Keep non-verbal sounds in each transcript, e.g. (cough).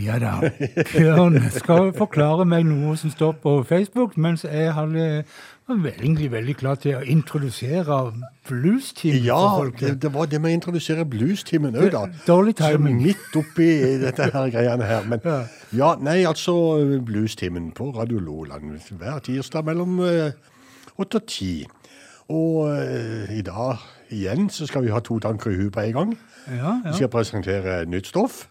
Ja da. Bjørn skal forklare meg noe som står på Facebook, mens jeg hadde, var egentlig veldig klar til å introdusere blues-team Ja, for folk. det, det var det med å introdusere bluestimen òg, da. Dårlig timing. Så midt oppi dette her greiene her. Men Ja. ja, nei, altså bluestimen på Radio Loland hver tirsdag mellom eh, åtte og ti. Og uh, i dag igjen så skal vi ha to tanker i huet på en gang. Ja, ja. Vi skal presentere nytt stoff.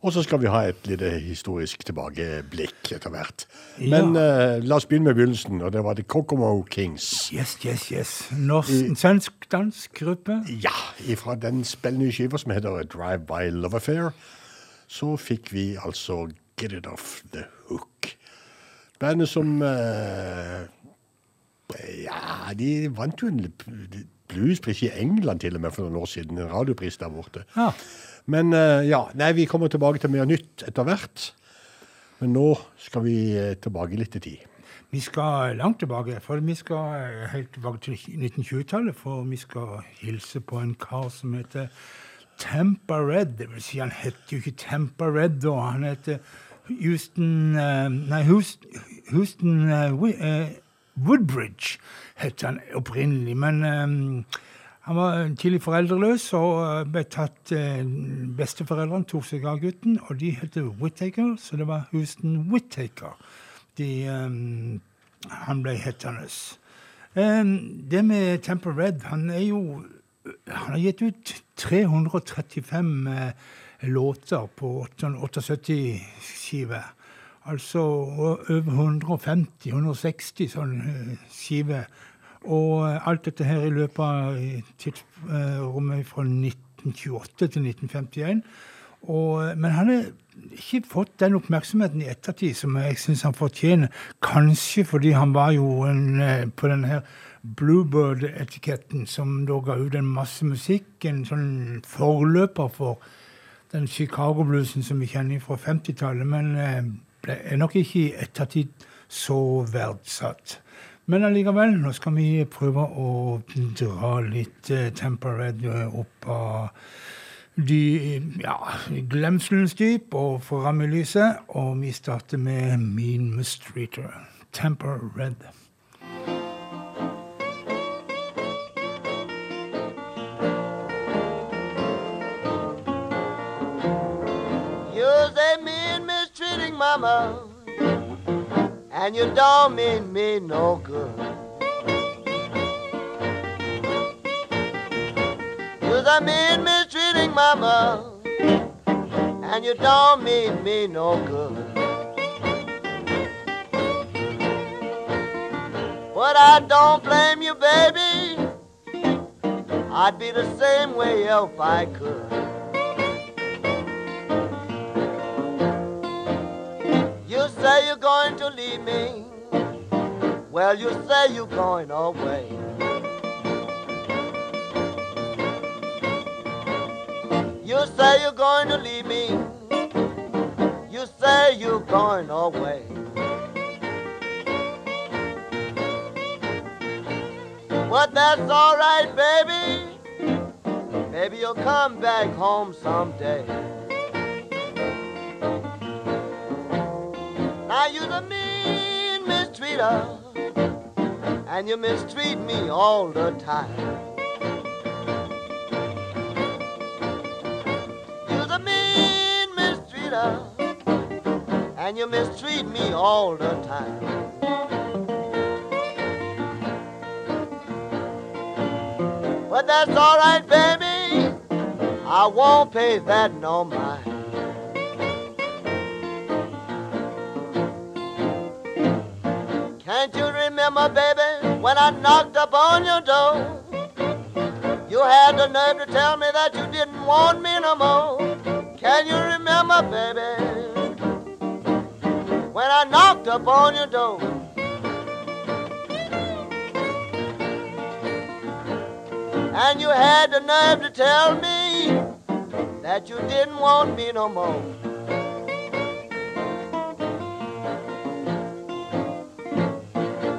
Og så skal vi ha et lite historisk tilbakeblikk etter hvert. Ja. Men eh, la oss begynne med begynnelsen, og det var The Kokomo Kings. Yes, yes, yes. Norsk, svensk-dansk gruppe. Ja, fra den spillende skiva som heter Drive By Love Affair, så fikk vi altså Get It Off The Hook. Bandet som uh, Ja, de vant jo en bluespris i England til og med for noen år siden. En radiopris der borte. Ja. Men eh, ja, nei, vi kommer tilbake til mer nytt etter hvert. Men nå skal vi eh, tilbake litt i tid. Vi skal langt tilbake, for vi skal eh, helt tilbake til 1920-tallet. For vi skal hilse på en kar som heter Tampa Red. Det vil si, han heter jo ikke Tampa Red da. Han heter Houston Nei, Houston, Houston Woodbridge het han opprinnelig. Men han var tidlig foreldreløs og eh, ble tatt eh, Besteforeldrene tok seg av gutten, og de het Whittaker, så det var Houston Whittaker. De, um, han ble hetende. Um, det med Temple Red Han er jo han har gitt ut 335 uh, låter på 78-skive. Altså over 150-160 sånne skiver. Og alt dette her i løpet av tidsrommet fra 1928 til 1951. Og, men han har ikke fått den oppmerksomheten i ettertid som jeg syns han fortjener. Kanskje fordi han var jo en, på denne her Bluebird-etiketten, som da ga ut en masse musikk. En sånn forløper for den Chicago-bluesen som vi kjenner fra 50-tallet. Men ble, nok ikke i ettertid så verdsatt. Men allikevel, nå skal vi prøve å dra litt uh, Tempered opp av de, ja, glemselens dyp og få rammelyset. Og vi starter med Mean Mistreater. Temper Red. You're mean mistreating mama and you don't mean me no good. You're the mean, mistreating mama, and you don't mean me no good. But I don't blame you, baby. I'd be the same way if I could. You say you're going to leave me. Well, you say you're going away. You say you're going to leave me. You say you're going away. But that's alright, baby. Maybe you'll come back home someday. Now you're the mean mistreater, and you mistreat me all the time. You're the mean mistreater, and you mistreat me all the time. But that's alright, baby. I won't pay that no mind. Can't you remember, baby, when I knocked up on your door? You had the nerve to tell me that you didn't want me no more. Can you remember, baby, when I knocked up on your door? And you had the nerve to tell me that you didn't want me no more.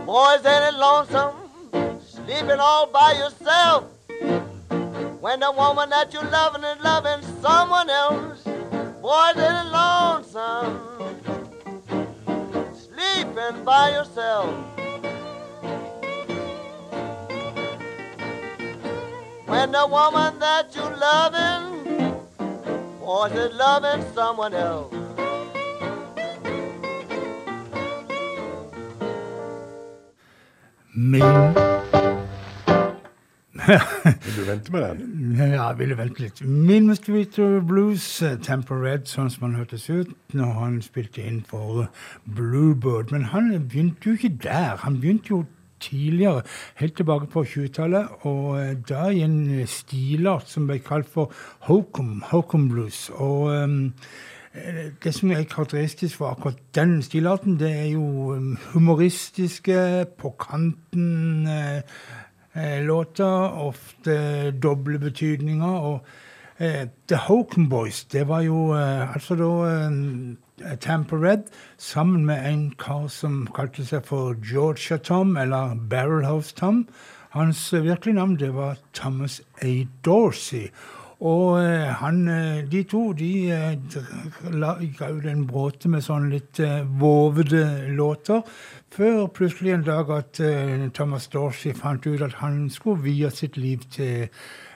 Boys, ain't it lonesome sleeping all by yourself when the woman that you're loving is loving someone else? Boys, ain't it lonesome sleeping by yourself? When the woman that you're loving, boys, is loving someone else. Min Vil du vente med den? Ja, jeg ville vente litt. Min Streeter Blues, eh, Temper Red, sånn som han hørtes ut når han spilte inn for Bluebird. Men han begynte jo ikke der. Han begynte jo tidligere, helt tilbake på 20-tallet, og eh, da i en stilart som ble kalt for Hokum, Hokum Blues. Og um, det som er karakteristisk for akkurat den stilarten, det er jo humoristiske, på kanten eh, låter, ofte doble betydninger. Og eh, The Hoken Boys, det var jo eh, altså da eh, Tamper Red sammen med en kar som kalte seg for Georgia Tom, eller Barrelhouse Tom. Hans virkelige navn det var Thomas A. Dorsey. Og eh, han, de to de ga ut en bråte med sånn litt eh, vovede låter, før plutselig en dag at eh, Thomas Dorsey fant ut at han skulle vie sitt liv til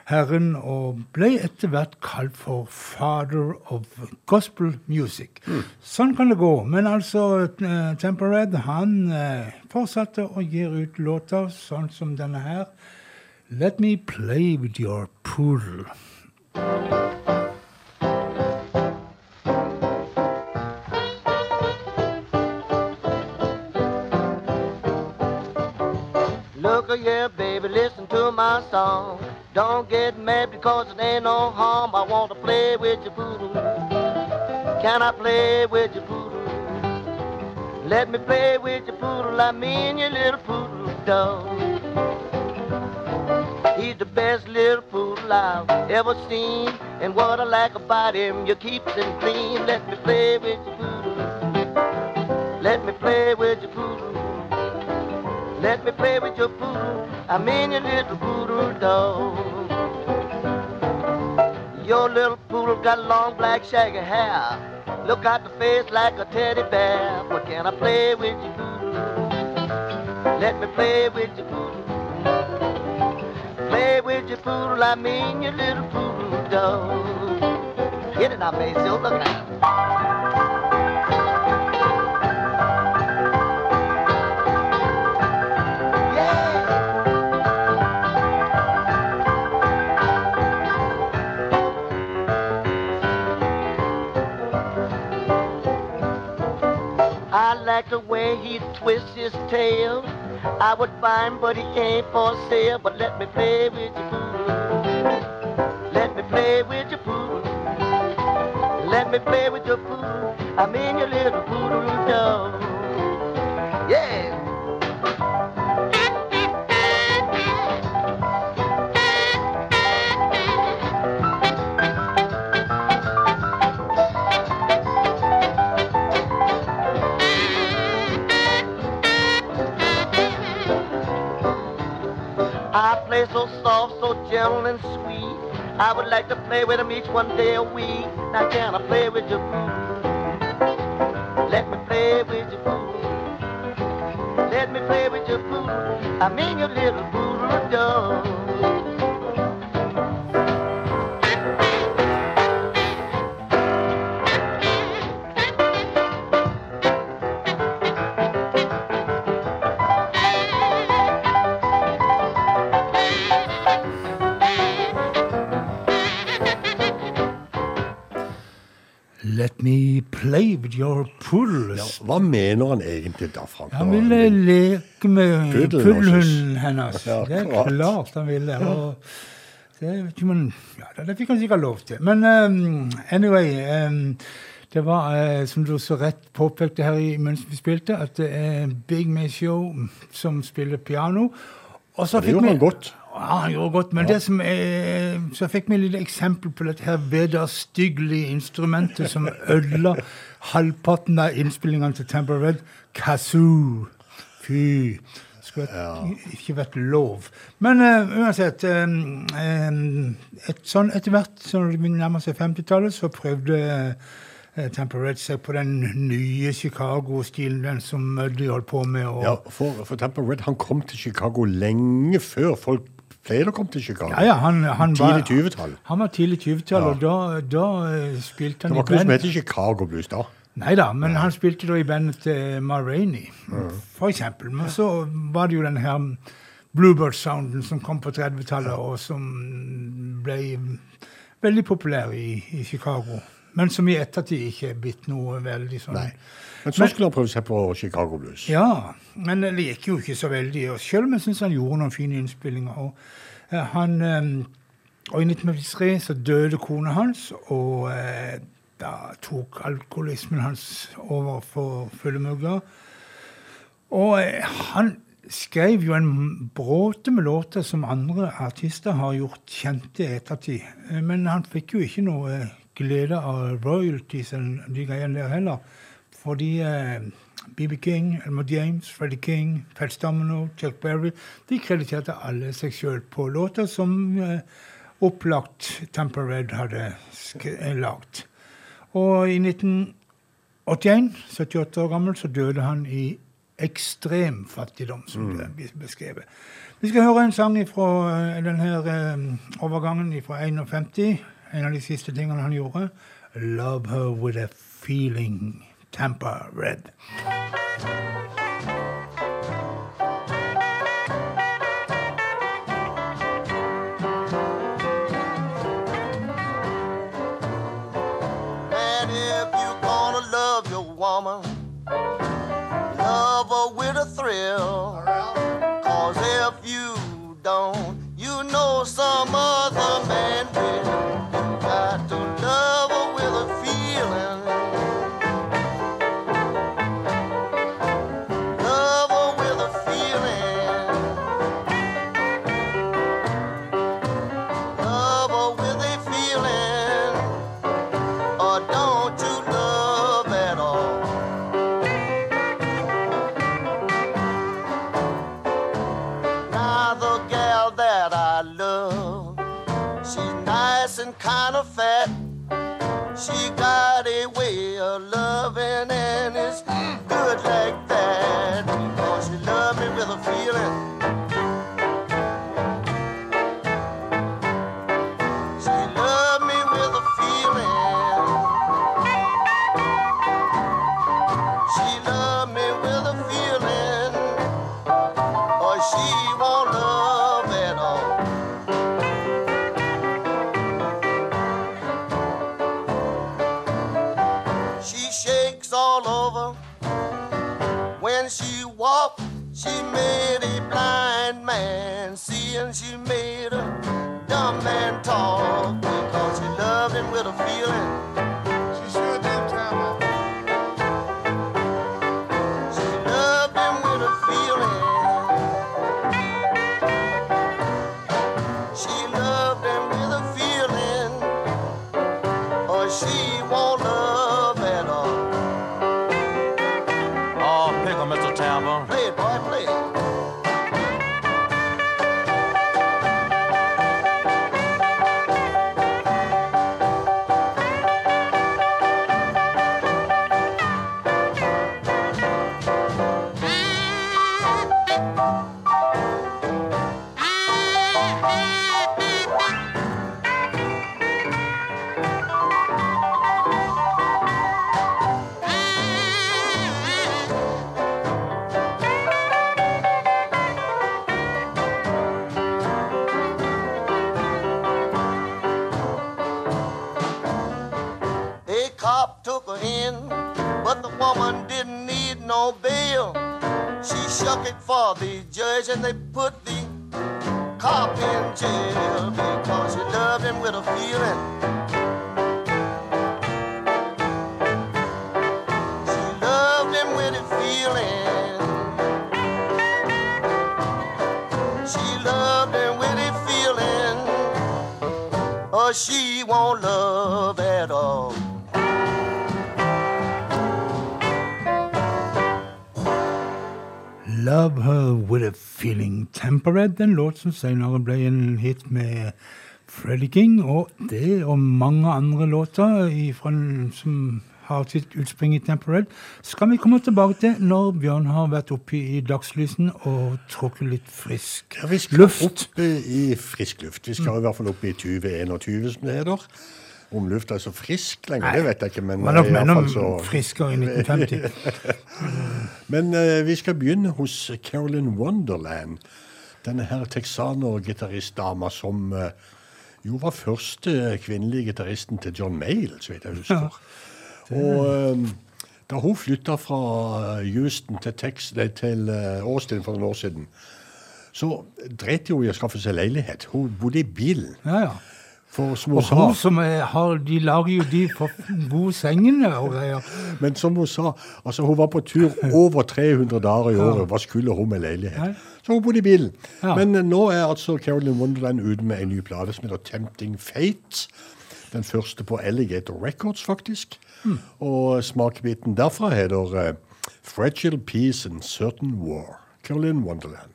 Herren, og ble etter hvert kalt for 'father of gospel music'. Mm. Sånn kan det gå. Men altså, uh, Tempered han uh, fortsatte å gi ut låter sånn som denne her. Let me play with your poodle. Look here, baby, listen to my song. Don't get mad because it ain't no harm. I want to play with your poodle. Can I play with your poodle? Let me play with your poodle. I mean your little poodle dog. He's the best little poodle I've ever seen. And what I like about him, you keeps him clean. Let me play with your poodle. Let me play with your poodle. Let me play with your poodle. I mean your little poodle dog. Your little poodle got long black shaggy hair. Look at the face like a teddy bear. But can I play with your poodle? Let me play with your poodle. Play with your poodle, I mean your little poodle dog. Get it now, Maceo, look at. I like the way he twists his tail. I would find, but he ain't for sale. But let me play with your poodle. Let me play with your poodle. Let me play with your poodle. I mean your little poodle dog. I play so soft, so gentle and sweet. I would like to play with him each one day a week. Now can I play with your poodle? Let me play with your poodle. Let me play with your poodle. I mean your little poodle dog. With your pulse. Ja, hva mener han egentlig da, Frank? Han ville leke med pullhunden hennes. Ja, det er klart han ville. Og det, men, ja, det- fikk han sikkert lov til. Men um, anyway um, Det var, eh, som du så rett påpekte her i, mens vi spilte, at det er Big Maceo som spiller piano. Og så det fikk gjorde vi- han godt. Ja, han gjorde godt. Men det som er, så fikk vi et eksempel på dette her vederstyggelige instrumentet som ødela halvparten av innspillingene til Tamper Red. Kazoo. Fy. Skulle ja. ikke vært lov. Men uh, uansett um, um, et sånn Etter hvert som vi nærmer seg 50-tallet, så prøvde uh, Tamper Red seg på den nye Chicago-stilen, den som de holdt på med. Og, Ja, for, for Tampa Red han kom til Chicago lenge før folk pleide kom til Chicago. Ja, ja, han, han var, Tidlig 20-tall. Han var tidlig 20-tall, Ja. og da, da i bandet. Det var ikke noe som band. het Chicago Blues da. Nei da, men han spilte da i bandet til Ma Rainey, for eksempel. Men så var det jo den her Bluebird-sounden som kom på 30-tallet, og som ble veldig populær i, i Chicago. Men som i ettertid ikke er blitt noe veldig sånn Nei. Men så skulle han prøve seg på Chicago Blues. Ja, men det gikk jo ikke så veldig. Og selv om jeg syns han gjorde noen fine innspillinger. Og, eh, han, eh, og i 1953 så døde kona hans, og eh, da tok alkoholismen hans over for fulle mugger. Og han skrev jo en bråte med låter som andre artister har gjort kjente i ettertid. Men han fikk jo ikke noe glede av royalties eller de greiene der heller. Fordi eh, BB King, Elmer James, Freddie King, Fats Domino, Chuck Berry de krediterte alle seg sjøl på låter som eh, opplagt Tamper Red hadde eh, lagd. Og i 1981, 78 år gammel, så døde han i ekstrem fattigdom, som det blir beskrevet. Vi skal høre en sang fra denne overgangen fra 51. En av de siste tingene han gjorde. 'Love Her With A Feeling'. Tampa Red. Som senere ble en hit med Freddy King, og det og mange andre låter ifra, som har sitt utspring i Temperate, skal vi komme tilbake til når Bjørn har vært oppe i dagslysen og trukket litt frisk Ja, vi skal luft. opp i frisk luft. Vi skal i hvert fall opp i 2021, som det heter. Om lufta er så frisk lenger, det vet jeg ikke, men Var nok fall enda så friskere i 1950. (laughs) Men uh, vi skal begynne hos Carolyn Wonderland. Denne her texaner-gitaristdama som eh, jo var første kvinnelige gitaristen til John Mayall, så vidt jeg husker. Og eh, da hun flytta fra Houston til, Tex, til eh, Austin for noen år siden, så dreit hun i å skaffe seg leilighet. Hun bodde i bilen. Ja, ja. For små Og hun som er, har, de lager jo de for gode sengene og greier. men som hun sa, altså hun var på tur over 300 dager i året. Hva skulle hun med leilighet? Så hun bodde i bilen. Men eh, nå er altså Carolyn Wonderland ute med en ny plate som heter Tempting Fate. Den første på Alligator Records, faktisk. Og smakebiten derfra heter eh, Fragile Peace and Certain War. Carolyn Wonderland.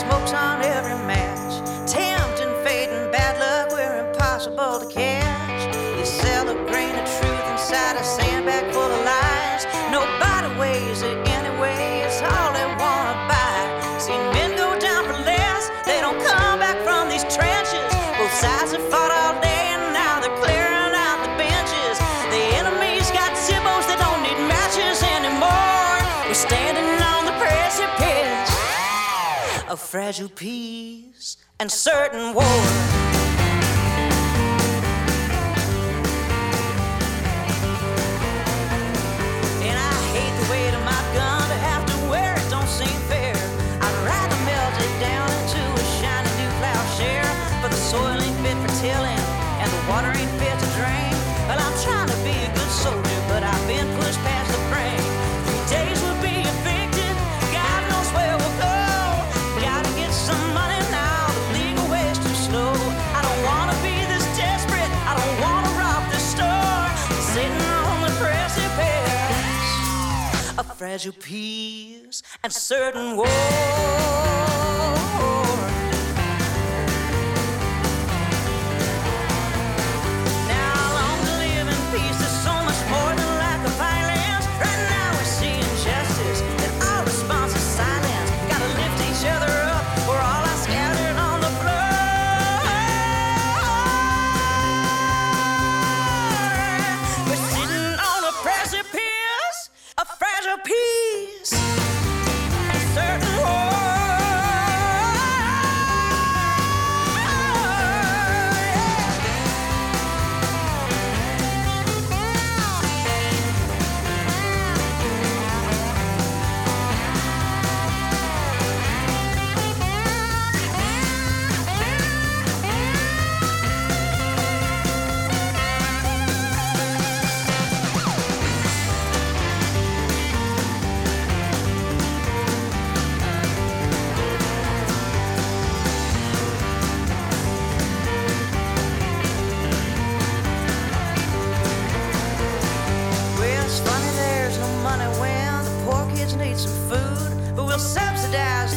Smokes on every match. Of fragile peace and certain war. Fragile peace and certain war.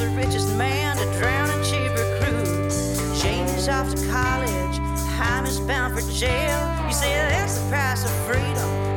The richest man to drown in cheap recruit. Jamie's off to college, Haim is bound for jail. You say that's the price of. Freedom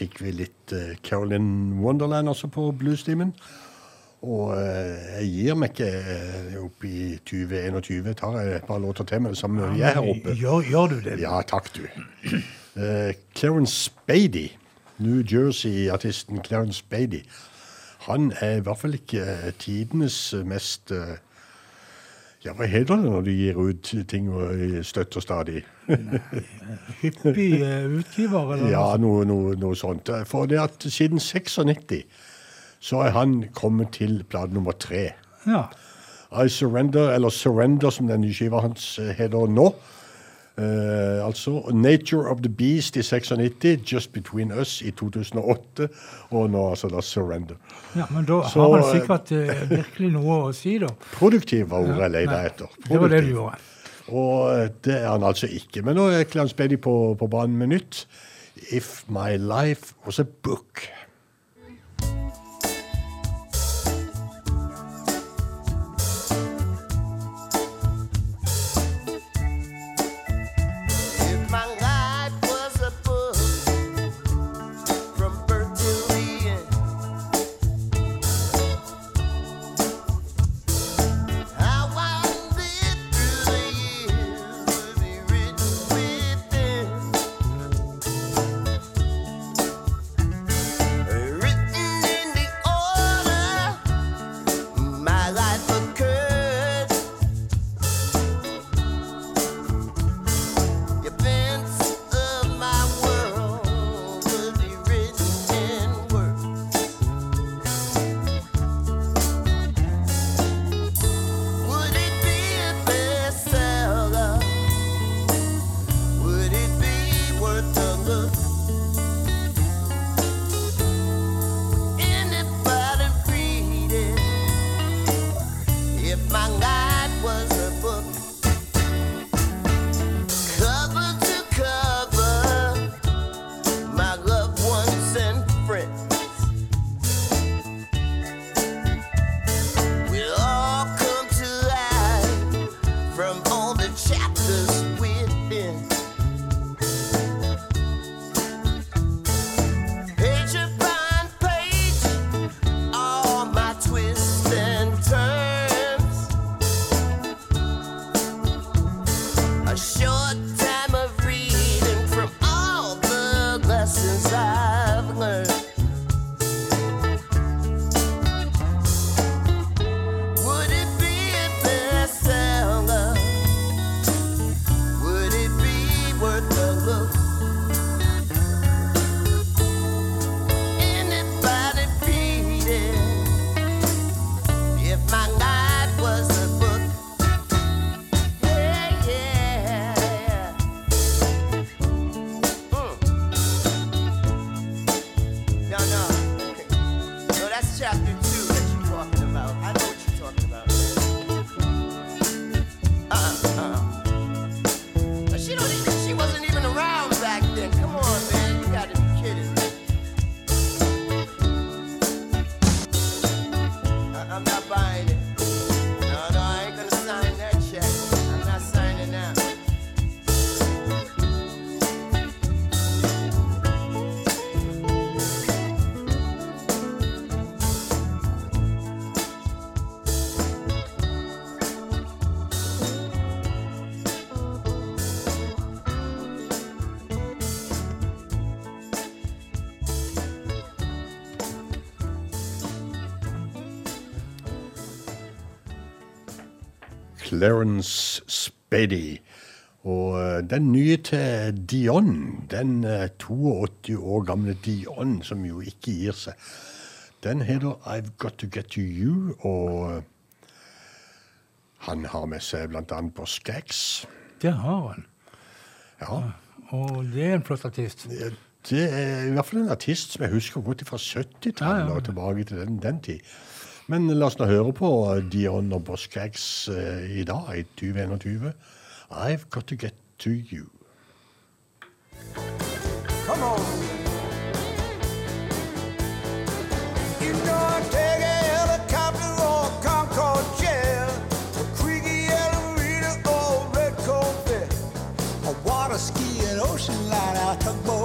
fikk vi litt uh, Carolyn Wonderland også på bluesstimen. Og eh, jeg gir meg ikke uh, opp i 2021. Tar jeg et par låter til med det samme jeg er her oppe. Gjør, gjør du det? Ja, takk, du. Uh, Clarence Spady, New Jersey-artisten Clarence Spady, han er i hvert fall ikke eh, tidenes mest uh, Ja, hva heter det når du gir ut ting og støtter stadig? Hyppig eh, utgiver, eller? Ja, noe, noe, noe sånt. For det at siden 96 så er han kommet til plate nummer tre. Ja. I Surrender, eller Surrender som den nye skiva hans eh, heter nå. Uh, altså Nature of the Beast i 96, Just Between Us i 2008, og nå altså da Surrender. ja, men da Så, har han sikkert uh, virkelig noe å si, da. Produktiv var ordet jeg leter etter. etter. Det var det du gjorde. Og eh, det er han altså ikke. Men nå er Clarence Bailey på, på banen med nytt. If My Life Was A Book. chapters. Clarence Spady. Og eh, den nye til Dion, den eh, 82 år gamle Dion, som jo ikke gir seg, den heter I've Got To Get To You, og eh, han har med seg annet på Skaggs. Det har han. Ja, Og det er en flott artist. det er i hvert fall en artist som jeg husker godt fra 70-tallet Ja, ja. og tilbake til den, den tid. Men la oss nå høre på Dion og Boss Skaggs eh, i dag, i 2021. I've Got To Get To You. Come on. You know I take a a a a a ski and ocean line out tugboat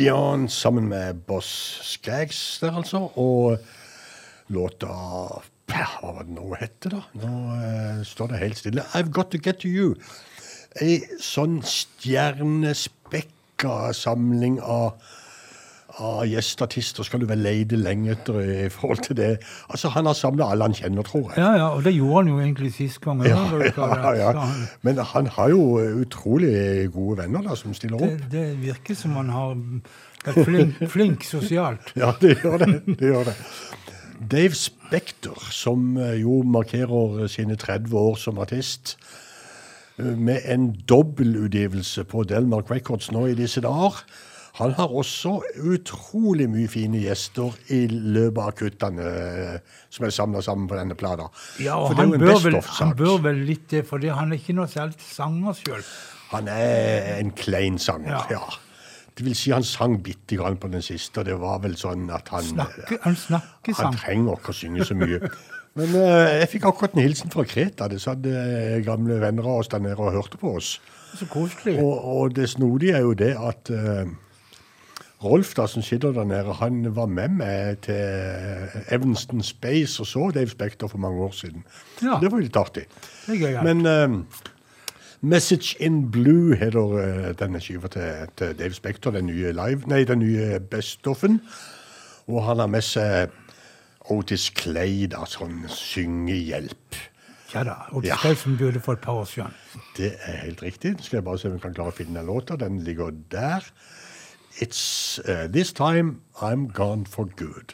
Dion sammen med Boss Skaggs der, altså. Og låta Hva var det nå hette, da? Nå eh, står det helt stille. I've Got To Get To You. Ei sånn stjernespekka samling av av gjesteartister skal du vel leide lenge etter i forhold til det. Altså, Han har samla alle han kjenner, tror jeg. Ja, ja, og det gjorde han jo egentlig sist gang. Ja, ja, ja. Men han har jo utrolig gode venner da, som stiller opp. Det, det virker som han har vært flink, (laughs) flink sosialt. Ja, det gjør det. det gjør det. Dave Spekter, som eh, jo markerer sine 30 år som artist, eh, med en dobbeltutgivelse på Delmark Records nå i disse dager. Han har også utrolig mye fine gjester i løpet av kuttene eh, som er samla sammen på denne plata. Ja, og han bør, vel, han bør vel litt det, for han er ikke noe særlig sanger sjøl. Han er en klein sanger, Ja. ja. Det vil si han sang bitte grann på den siste, og det var vel sånn at han Snakke, han snakker Han trenger ikke å synge så mye. (laughs) Men uh, jeg fikk akkurat en hilsen fra Kreta. Det satt eh, gamle venner av oss der nede og hørte på oss. Så koselig. Og, og det snodige er jo det at eh, Rolf, da, som sitter der nede, han var med meg til Evanston Space og så Dave Spekter for mange år siden. Ja. Det var litt artig. Men uh, Message in Blue heter uh, denne skiva til, til Dave Spekter, den nye live, nei, den nye Best-offen. Og han har med seg Otis Clay, da, sånn syngehjelp. Ja da. Otis Ja. Clay som burde for et par år siden. Det er helt riktig. Skal jeg bare se om vi kan klare å finne den låta. Den ligger der. It's uh, This Time I'm Gone For Good.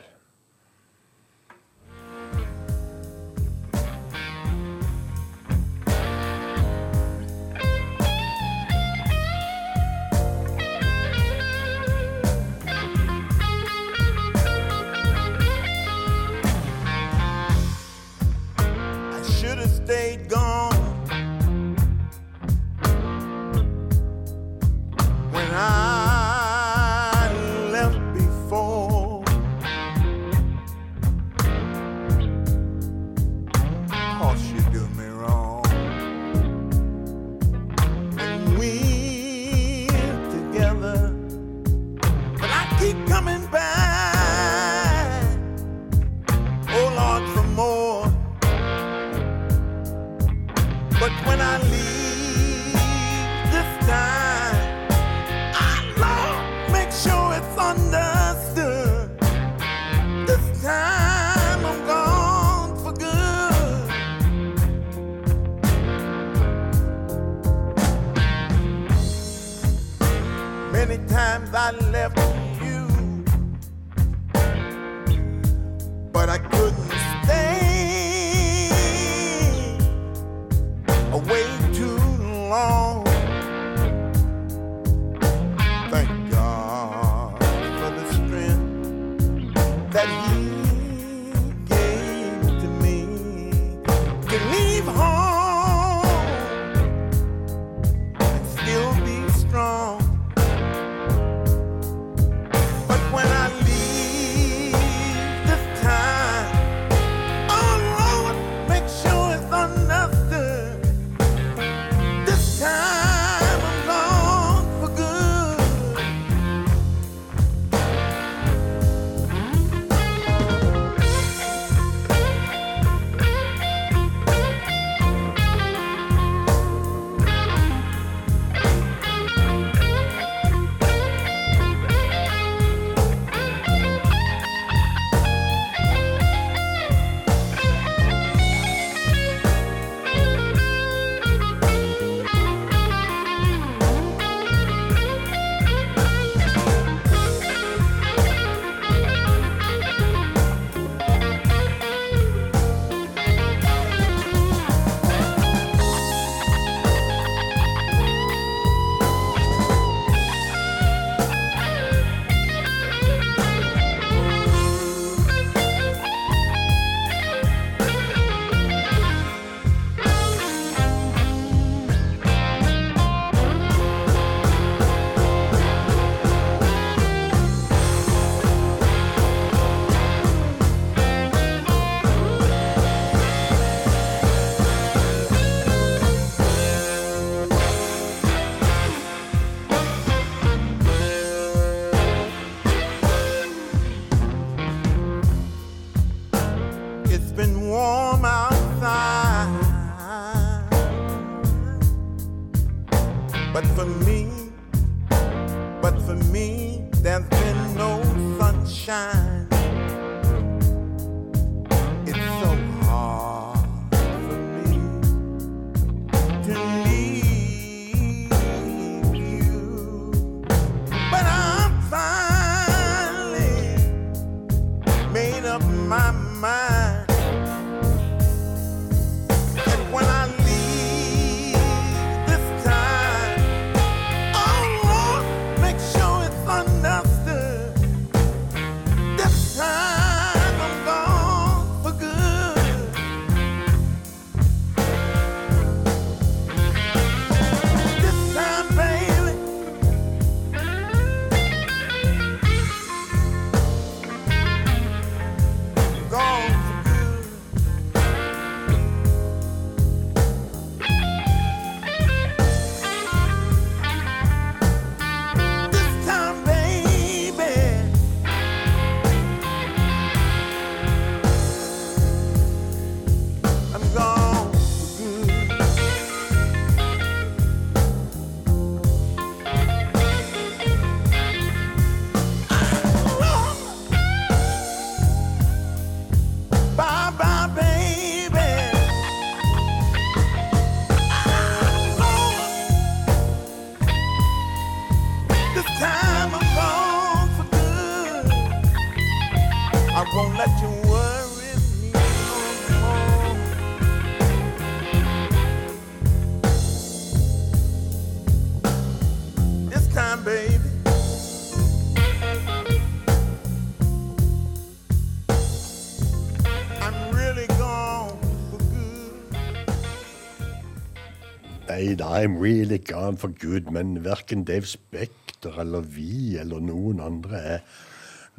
I'm really gone for good, men verken Dave Spekter eller vi eller noen andre er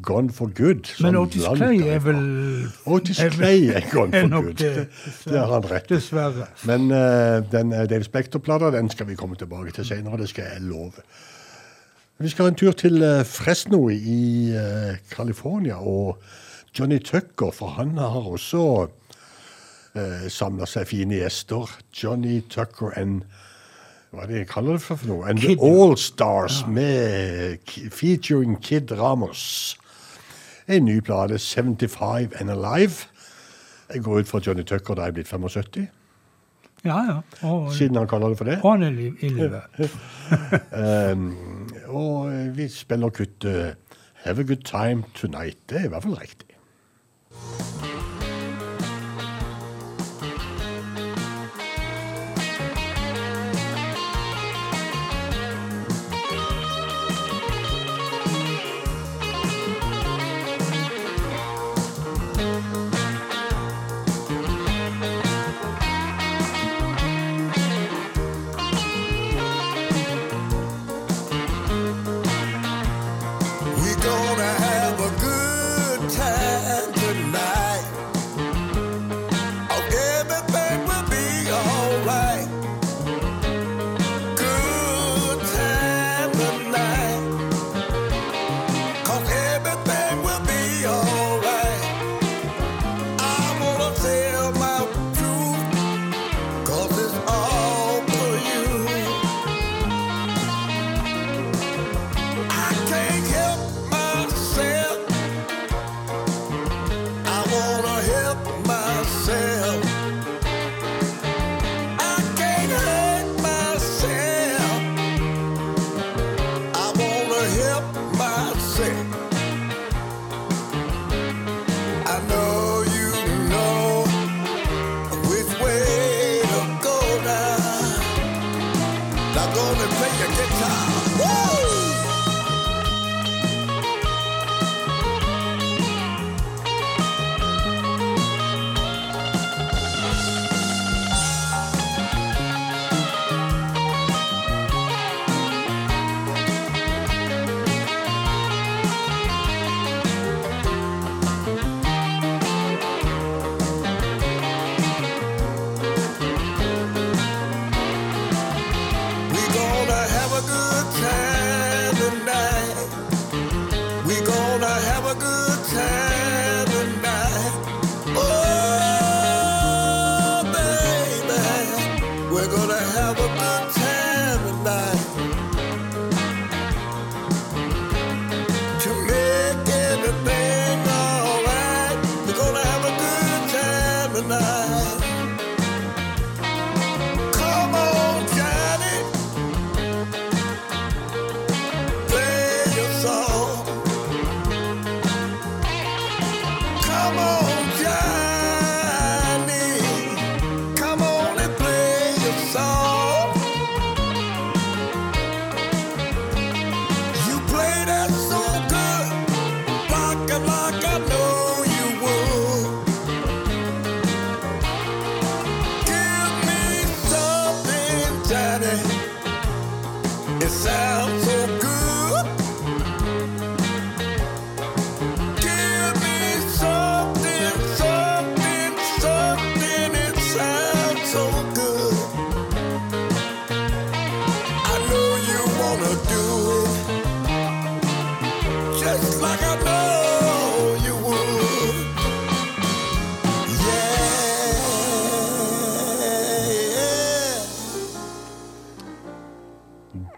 gone for good. Men Otis Clay er vel Otis Clay er gone for (laughs) good. det, Det, det har han rett i. Dessverre. Men uh, den eh, Dave Spekter-plata den skal vi komme tilbake til senere, det skal jeg love. Vi skal ha en tur til eh, Fresno i uh, California, og Johnny Tucker, for han har også uh, samla seg fine gjester. Johnny Tucker and Hva er det jeg kaller det for noe? And Kid. the All Stars med featuring Kid Ramos. En ny plate, 75 and Alive. Jeg går ut fra Johnny Tucker da er blitt 75, Ja, ja. Og, siden han kaller det for det. og han er li- i live. Um, (laughs) og eh, vi spiller kuttet Have a good time tonight. Det er i hvert fall riktig.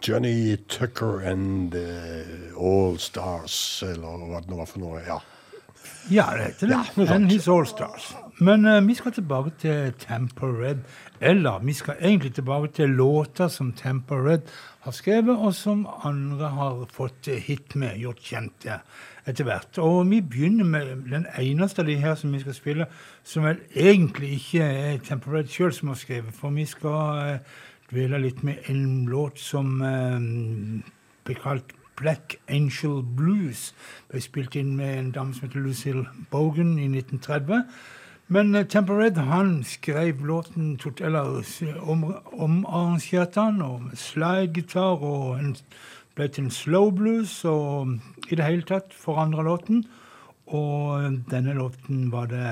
Johnny Tucker and the All Stars, eller hva det nå var for noe. Ja. Ja, det heter det. Ja. And His All Stars. Men uh, vi skal tilbake til Tamper Red. Eller vi skal egentlig tilbake til låter som Tamper Red har skrevet, og som andre har fått eh, hit med, gjort kjent eh, etter hvert. Og vi begynner med den eneste av de her som vi skal spille, som vel egentlig ikke er Tamper Red sjøl som har skrevet, for vi skal eh, dvele litt med en låt som eh, ble kalt Black Angel Blues. Ble spilt inn med en dame som heter Lucille Bogan i 1930. Men Tempered Temper Red han skrev låten eller omarrangerte han og slidegitar, og en, ble til en slow blues og i det hele tatt forandra låten. Og eh, denne låten var det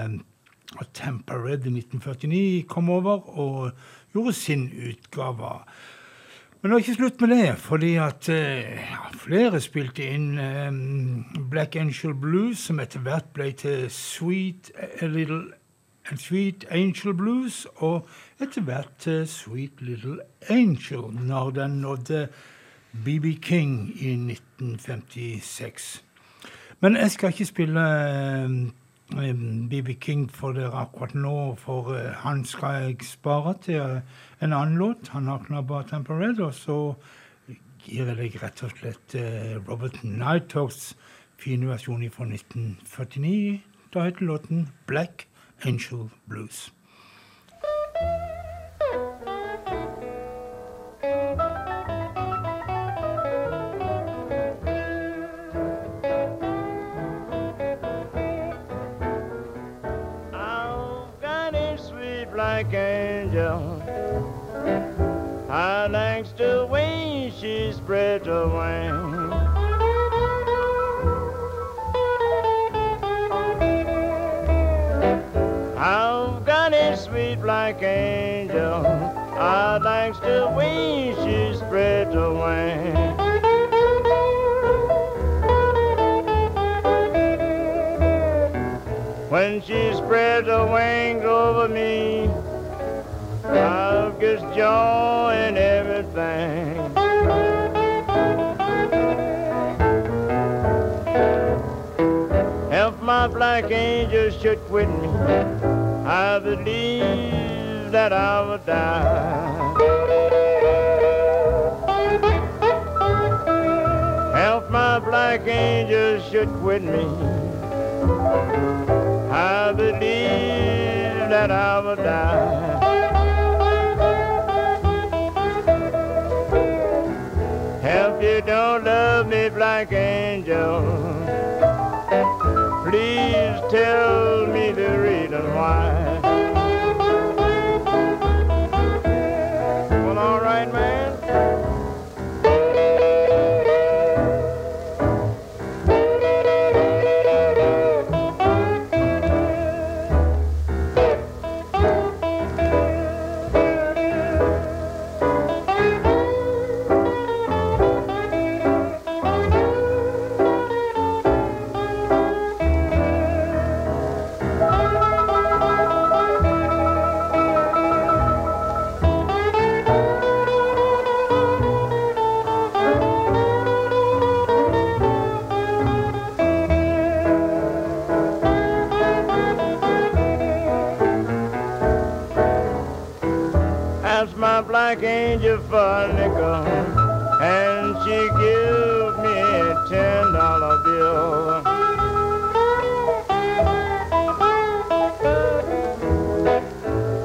at Temper Red i 1949 kom over og gjorde sin utgave. Men det var ikke slutt med det, fordi at eh, ja, flere spilte inn um, Black Angel Blues, som etter hvert ble til Sweet, a little, and Sweet Angel Blues, og etter hvert til Sweet Little Angel, når den nådde BB King i 1956. Men jeg skal ikke spille BB King for dere akkurat nå, for eh, han skal jeg spare til eh, en annen låt. Han har knabba Tamper Red, og så gir jeg deg rett og slett eh, Robert Nighthawks fine versjon fra 1949. Da heter låten Black Angel Blues. Black angel. I likes the way she spread her wings. I've got a sweet black angel. I likes the way she spread her wings. When she spread her wings over me, I joy and everything. If my black angel should quit me, I believe that I would die. If my black angel should quit me, I believe that I will die. Black angel, please tell me the reason why. Angel for a nickel, and she give me a ten dollar bill.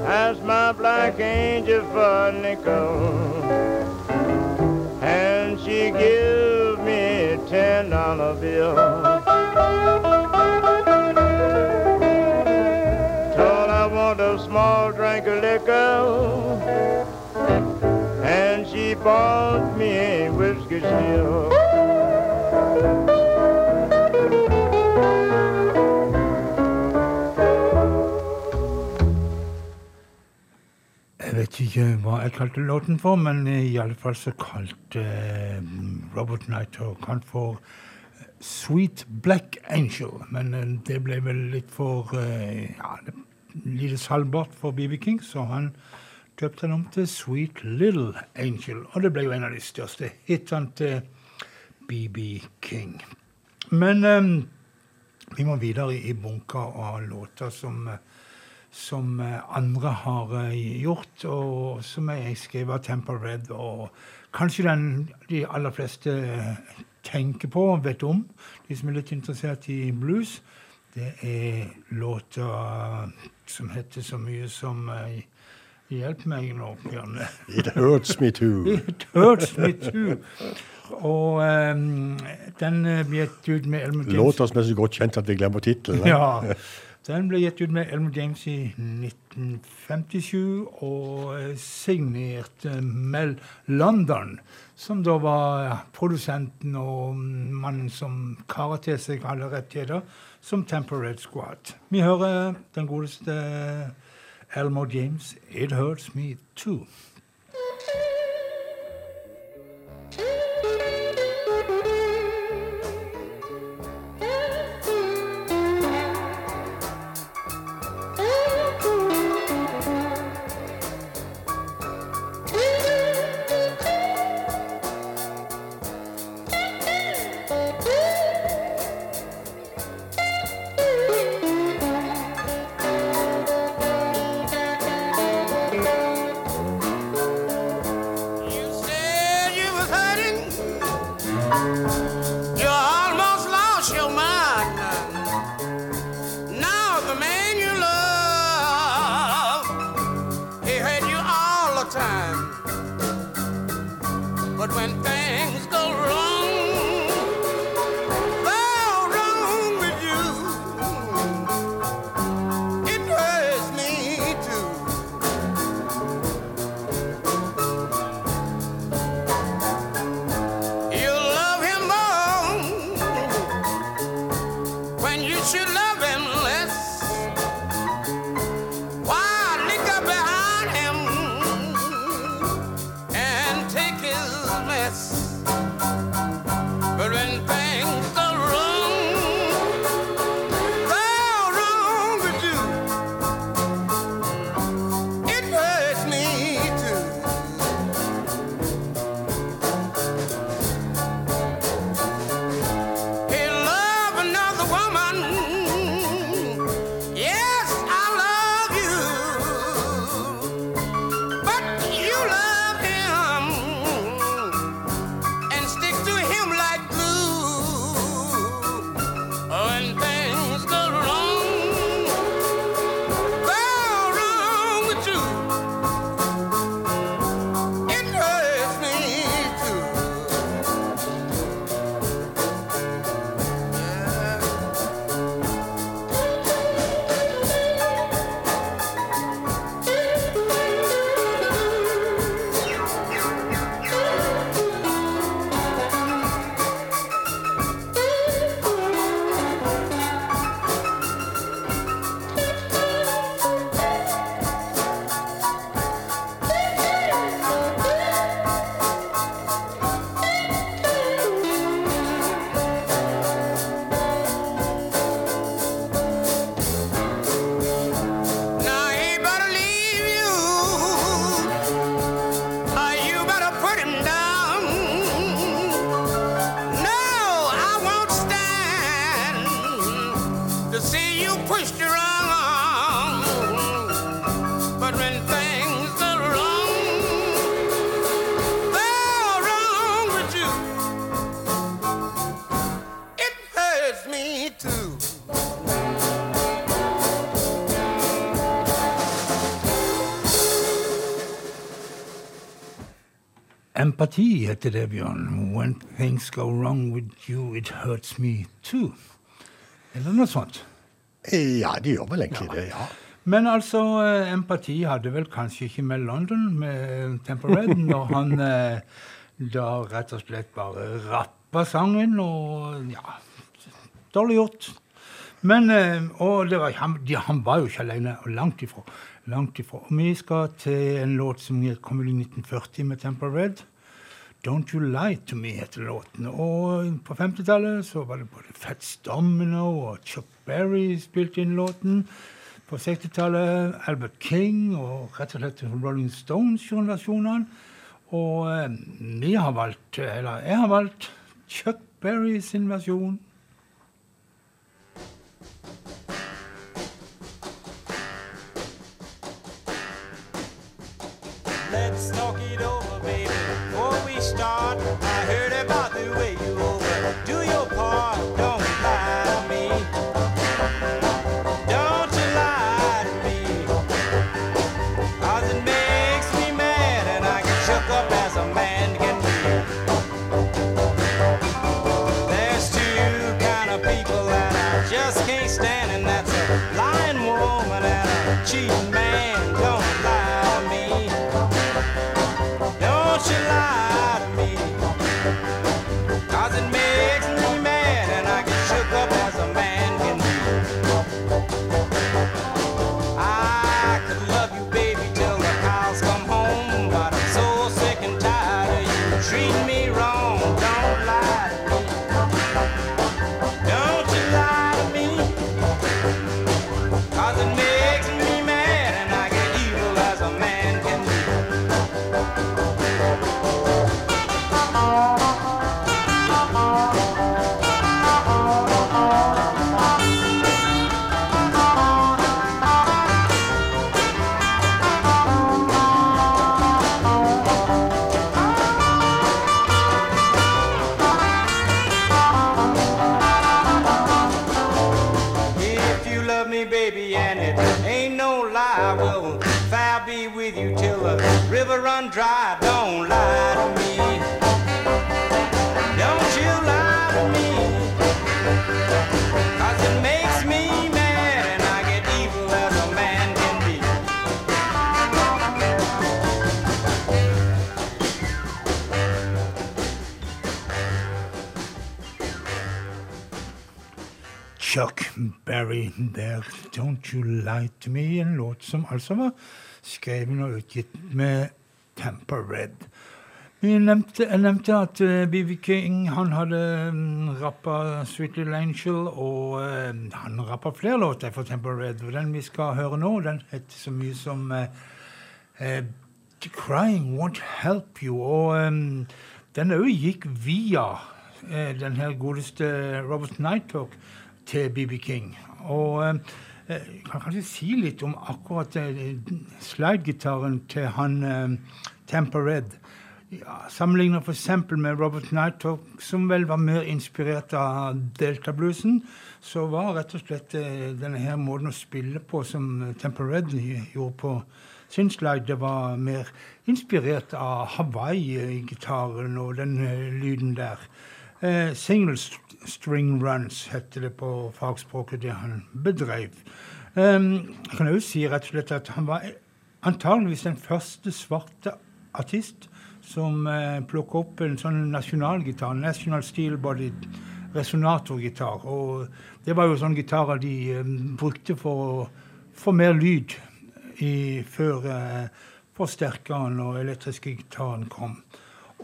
Ask my black angel for a nickel, Jeg kalte låten for, men i alle fall så kalte eh, Robert Knight han for eh, Sweet Black Angel. Men eh, det ble vel litt for ja, lite salgbart for BB King, så han døpte han om til Sweet Little Angel. Og det ble jo en av de største hitene til BB King. Men um, vi må videre i bunker av låter som som eh, andre har eh, gjort, og som jeg skrev av Temple Red. Og kanskje den de aller fleste eh, tenker på og vet om, de som er litt interessert i blues. Det er låter som heter så mye som Hjelp meg nå, Bjørne. (laughs) It hurts me too. (laughs) It hurts me too. Og um, den eh, ble gitt ut med Elmer James. Låter som er så godt kjent at vi glemmer tittelen. (laughs) Ja. Den ble gitt ut med Elmer James i 1957 og eh, signert eh, Mel London, som da var produsenten og mannen som karer til seg alle rettigheter, som Temperate Squad. Vi hører den godeste Elmer James, 'It Hurts Me Too'. Empati heter det, Bjørn. When things go wrong with you, it hurts me too. Eller noe sånt. Ja, de gjør vel egentlig det, ja. Men altså, eh, empati hadde vel kanskje ikke med London, med Temple Red, når han (laughs) eh, da rett og slett bare rappa sangen, og ja Dårlig gjort. Men eh, Og det var, han, han var jo ikke alene, og langt ifra. Langt ifra. Og vi skal til en låt som kom i 1940 med Temple Red. Don't You Lie To Me heter låten. Og på 50-tallet så var det både Fats Domino og Chuck Berry spilte inn låten. På 60-tallet Albert King og rett og slett Rolling Stones gjorde versjonene. Og eh, vi har valgt, eller jeg har valgt, Chuck Berry sin versjon. Let's talk I heard Berry der, 'Don't You Lie To Me', en låt som altså var skrevet og utgitt med Tamper Red. Vi nevnte, jeg nevnte at BB King han hadde um, rappa 'Sweet Little Angel', og eh, han rappa flere låter for Temper Red. Og den vi skal høre nå, den heter så mye som eh, eh, 'Crying Won't Help You'. Og um, den òg gikk via eh, den her godeste Robert Nighthawk til BB King. Og eh, jeg kan kanskje si litt om akkurat eh, slidegitaren til han eh, Tamper Red. Ja, Sammenlignet f.eks. med Robert Nighthawk, som vel var mer inspirert av deltabluesen, så var rett og slett eh, denne her måten å spille på som Temper Red gjorde på sin slide, det var mer inspirert av Hawaii-gitaren og den lyden der. Eh, single string runs heter det på fagspråket, det han bedrev. Um, jeg kan også si rett og slett at han var antageligvis den første svarte artist som eh, plukka opp en sånn nasjonalgitar, National Steel Body resonatorgitar. Og det var jo sånne gitarer de eh, brukte for å få mer lyd i, før eh, forsterkeren og elektriske gitaren kom.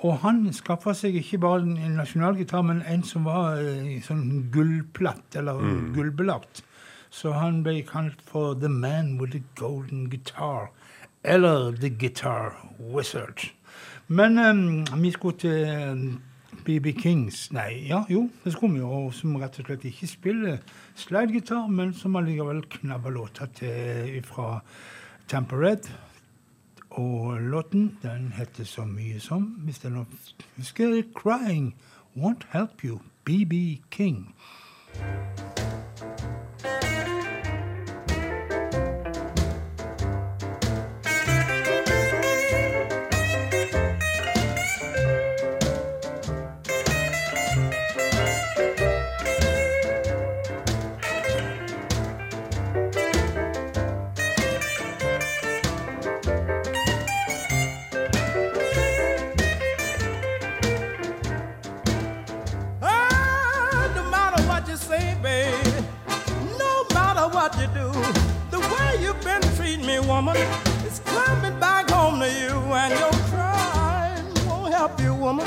Og han skaffa seg ikke bare en nasjonalgitar, men en som var eh, sånn gullplatt, eller gullbelagt. Så han ble kalt for The Man with the Golden Guitar. Eller The Guitar Wizard. Men um, vi skulle til BB Kings Nei, ja, jo, det skulle vi jo. Som rett og slett ikke spiller slidegitar, men som allikevel knabber låter til fra Tamper Red. Og låten den heter så mye som, hvis det er husker, 'Crying Won't Help You', BB King. Woman. It's coming back home to you, and your crying won't help you, woman.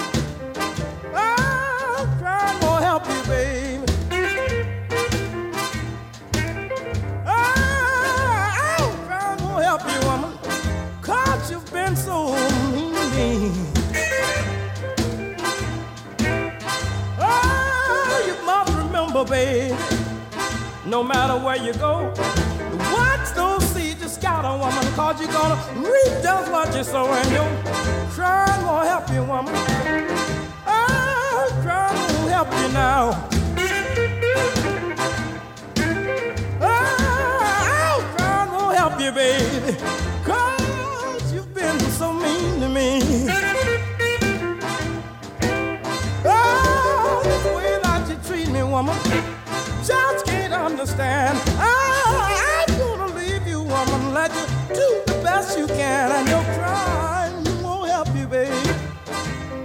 Oh, crying won't help you, baby. Oh, crying won't help you, woman. You've been so mean. Oh, you must remember, babe. No matter where you go, got a woman, cause you're gonna reap just what you sow, and your crying won't help you, woman. Ah, oh, crying won't help you now. Ah, oh, crying won't help you, baby, cause you've been so mean to me. Oh, the way that you treat me, woman, just can't understand. Oh, let you do the best you can, and your crying won't help you, babe.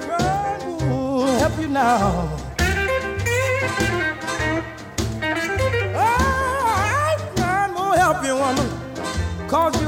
Crying won't help you now. Ah, oh, crying won't help you, woman, cause you've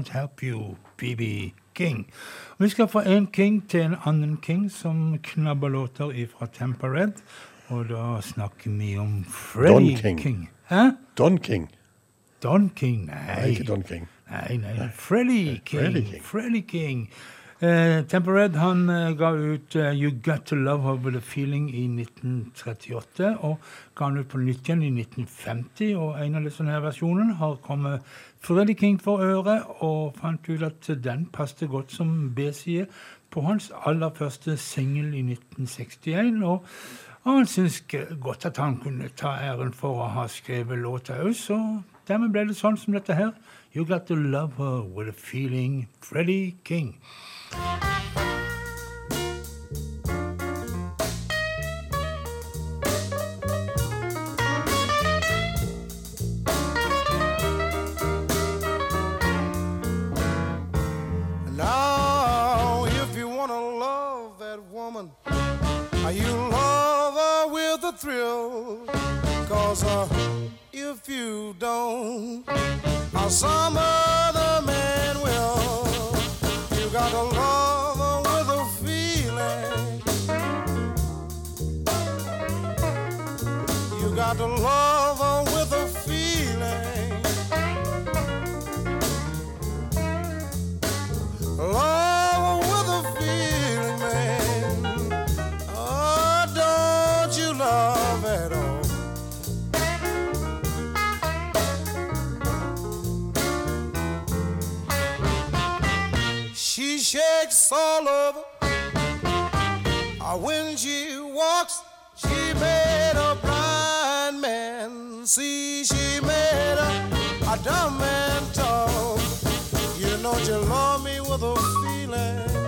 won't help you, BB King. Vi skal fra en king til en annen king som knabber låter ifra Tampa Red. Og da snakker vi om Freddy Don King. Hæ? Don King. Don King? Nei. Nei, ikke Don King. Nei, nei. Freddy King. Freddy King. Freddy King. Uh, Temple Red han uh, ga ut uh, You Got To Love Her With A Feeling i 1938, og ga han ut på nytt igjen i 1950. Og en av disse versjonene har kommet Freddie King for øret, og fant ut at den passet godt som B-side på hans aller første singel i 1961. og og han syntes godt at han kunne ta æren for å ha skrevet låta òg, så dermed ble det sånn som dette her. You Got To Love Her With A Feeling, Freddie King. Thrill. Cause uh, if you don't, uh, some other man will. You got to love with a feeling. You got to love She shakes all over. Ah, When she walks, she made a blind man see. She made a, a dumb man talk. You know you love me with a feeling.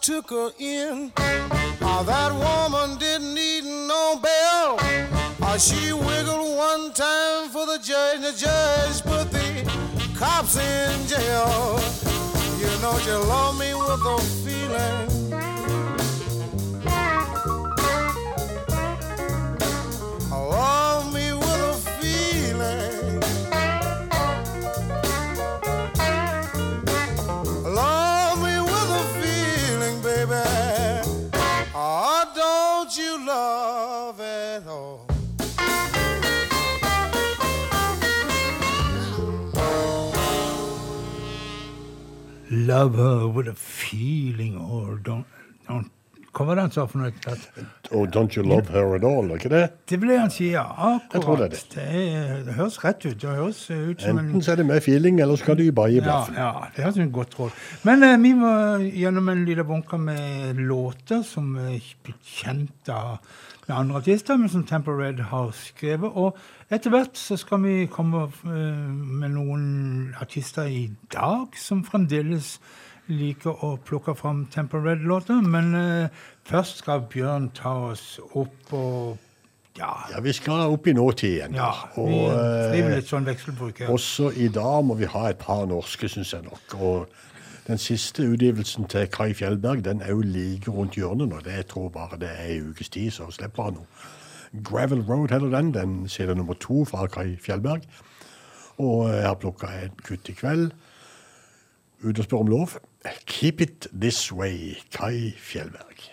Took her in. Uh, that woman didn't need no bail. Uh, she wiggled one time for the judge, and the judge put the cops in jail. You know you love me with a feeling. Love me with a feeling. You love at all? Love her with a feeling or don't, don't Hva var det han sa for noe? At Og Don't You Love Her At All, ikke det? det vil han si, ja. Jeg tror det er det. Det, er- det høres rett ut. Det høres ut som en Enten så er det med feeling, eller så skal du bare gi ja, blaffen. ja, det høres ut godt råd. Men eh, vi var gjennom en liten bunke med låter som er blitt kjent av med andre artister, men som Temple Red har skrevet. Og etter hvert så skal vi komme eh, med noen artister i dag som fremdeles liker å plukke fram Temple Red-låter. Men uh, først skal Bjørn ta oss opp og ja, Ja, vi skal opp i nåtid igjen. ja og, vi driver eh, litt sånn vekselbruk her. Også i dag må vi ha et par norske, syns jeg nok. Og den siste utgivelsen til Kai Fjellberg den er jo like rundt hjørnet nå. Det jeg tror bare det er en ukes tid, så slipper han noe. Gravel Road heter den. Den CD nummer to fra Kai Fjellberg. Og jeg har plukka et kutt i kveld. Ut og spør om lov. Keep It This Way, Kai Fjellberg.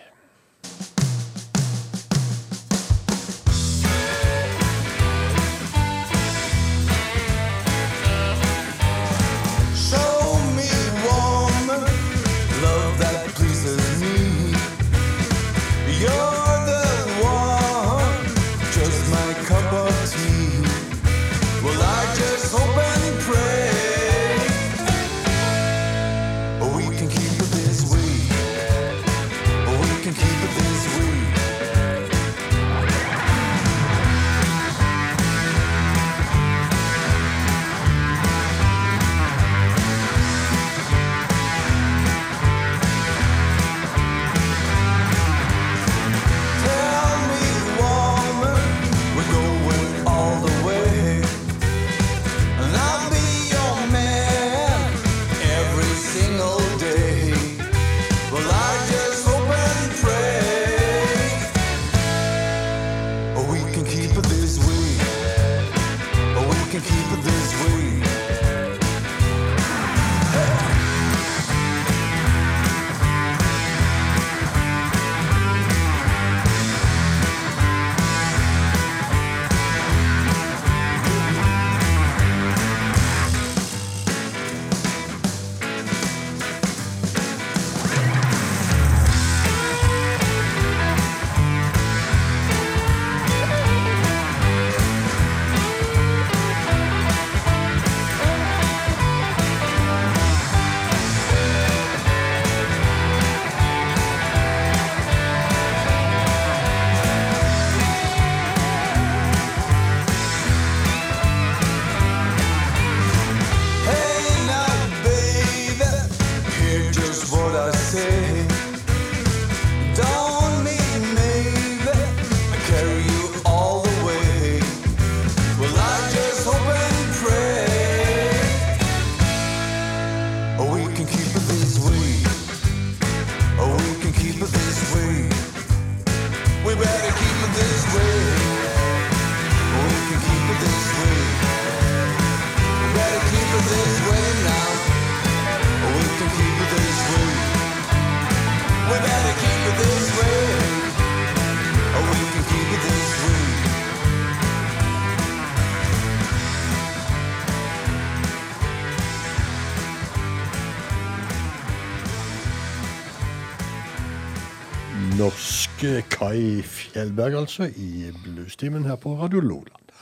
Kai Fjellberg, altså, i bluestimen her på Radio Loland.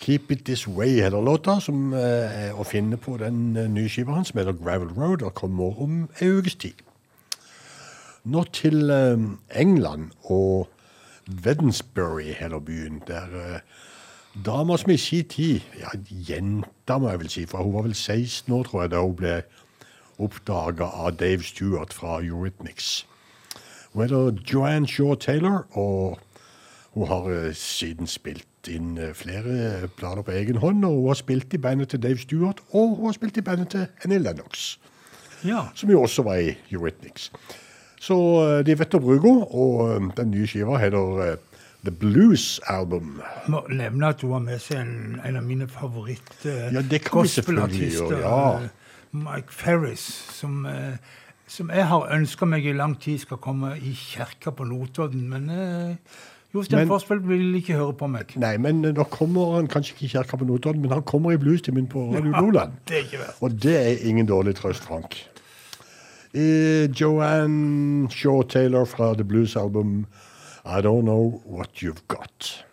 Keep It This Way heter låta, som eh, er å finne på den eh, nye skiva hans, som heter Gravel Road, og kommer om ei ukes tid. Nå til eh, England og Wednesbury heter byen, der dama som i sin tid, ja, jenta må jeg vel si, for hun var vel 16 år, tror jeg, da hun ble oppdaga av Dave Stewart fra Eurythmics. Hun heter Joanne Shaw Taylor, og hun har eh, siden spilt inn eh, flere planer på egen hånd. Og hun har spilt i bandet til Dave Stewart, og hun har spilt i bandet til Annie Lennox, Ja. som jo også var i Eurythmics. Så eh, de vet å bruke henne, og den nye skiva heter The Blues Album. Må nevne at hun har med seg en, en av mine favoritt uh, Ja, det kan vi selvfølgelig gjøre, ja. Mike Ferris, som, eh, som jeg har ønska meg i lang tid skal komme i kirka på Notodden. Men eh, Jostein Forsvold vil ikke høre på meg. Nei, men eh, nå kommer han kanskje ikke i kirka på Notodden, men han kommer i bluestimen på Radio Nordland. (laughs) Det. Og det er ingen dårlig trøst, Frank. Eh, Joanne Shaw Taylor fra The Blues Album I Don't Know What You've Got.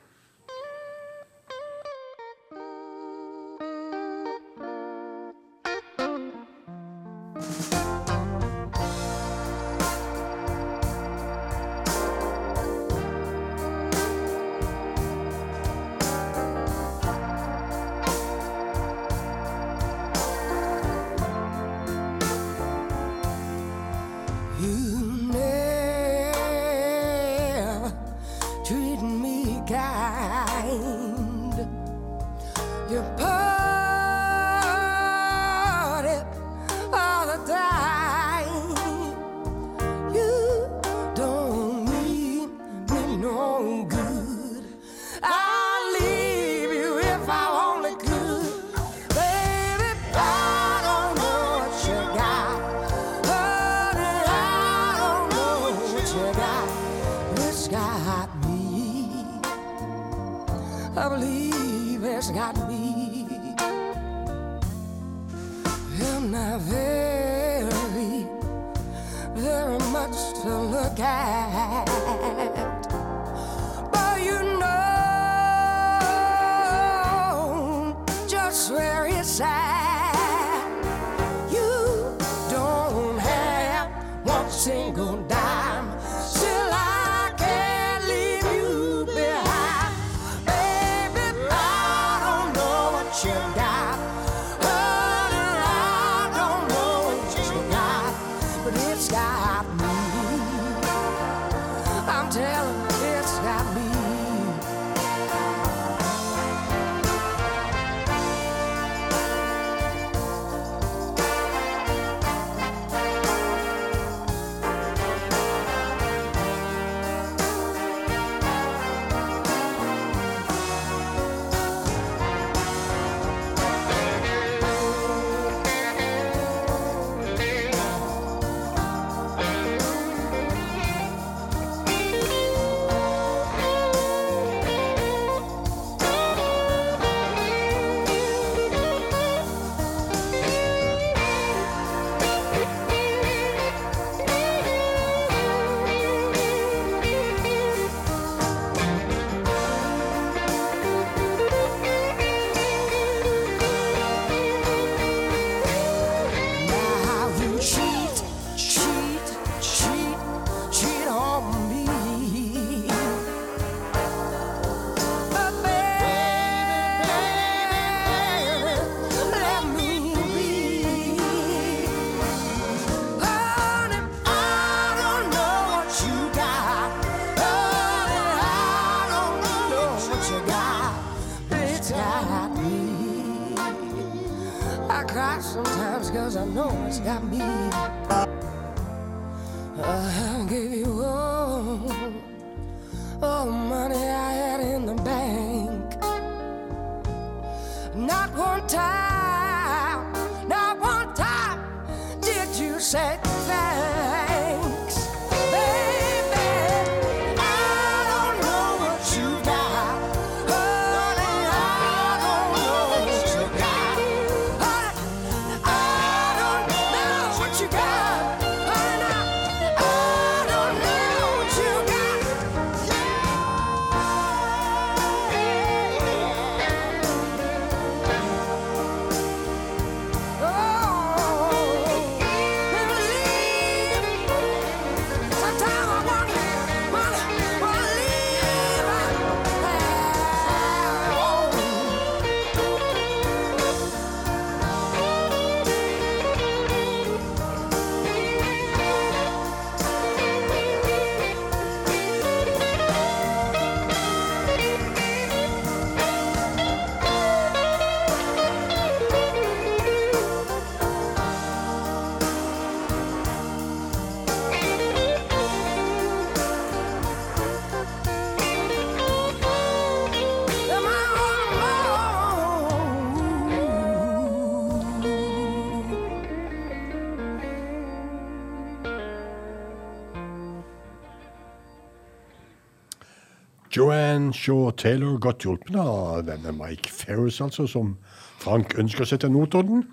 Joanne Shaw Taylor, godt hjulpet av denne Mike Ferris, altså, som Frank ønsker seg til Notodden.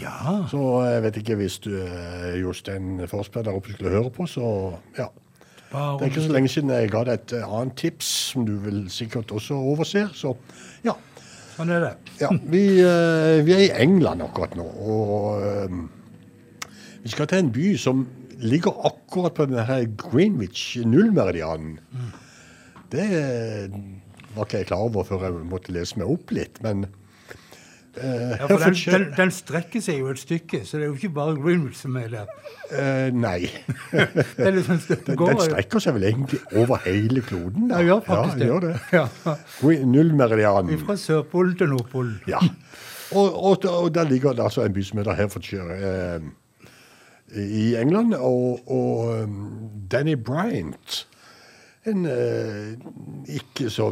Ja. Så jeg vet ikke hvis du, eh, Jostein Forsberg der oppe skulle høre på, så ja. Bare Det er ikke så lenge siden jeg ga deg et eh, annet tips som du vel sikkert også overser, så ja. Sånn er det. ja vi, eh, vi er i England akkurat nå, og eh, vi skal til en by som ligger akkurat på denne her Greenwich nullmeridianen. Det var ikke jeg klar over før jeg måtte lese meg opp litt, men Uh, Ja, for den, den, den strekker seg jo et stykke, så det er jo ikke bare Greenwood som (laughs) er der. Uh, Nei. Den, den strekker seg vel egentlig over hele kloden? da? Ja, faktisk ja, det. Ja. Nullmeridianen. Fra Sørpolen til Nordpolen. Ja. Og, og, og der ligger det altså en by som heter Herefordshire eh, i England. Og, og um, Danny Bryant, en eh, ikke så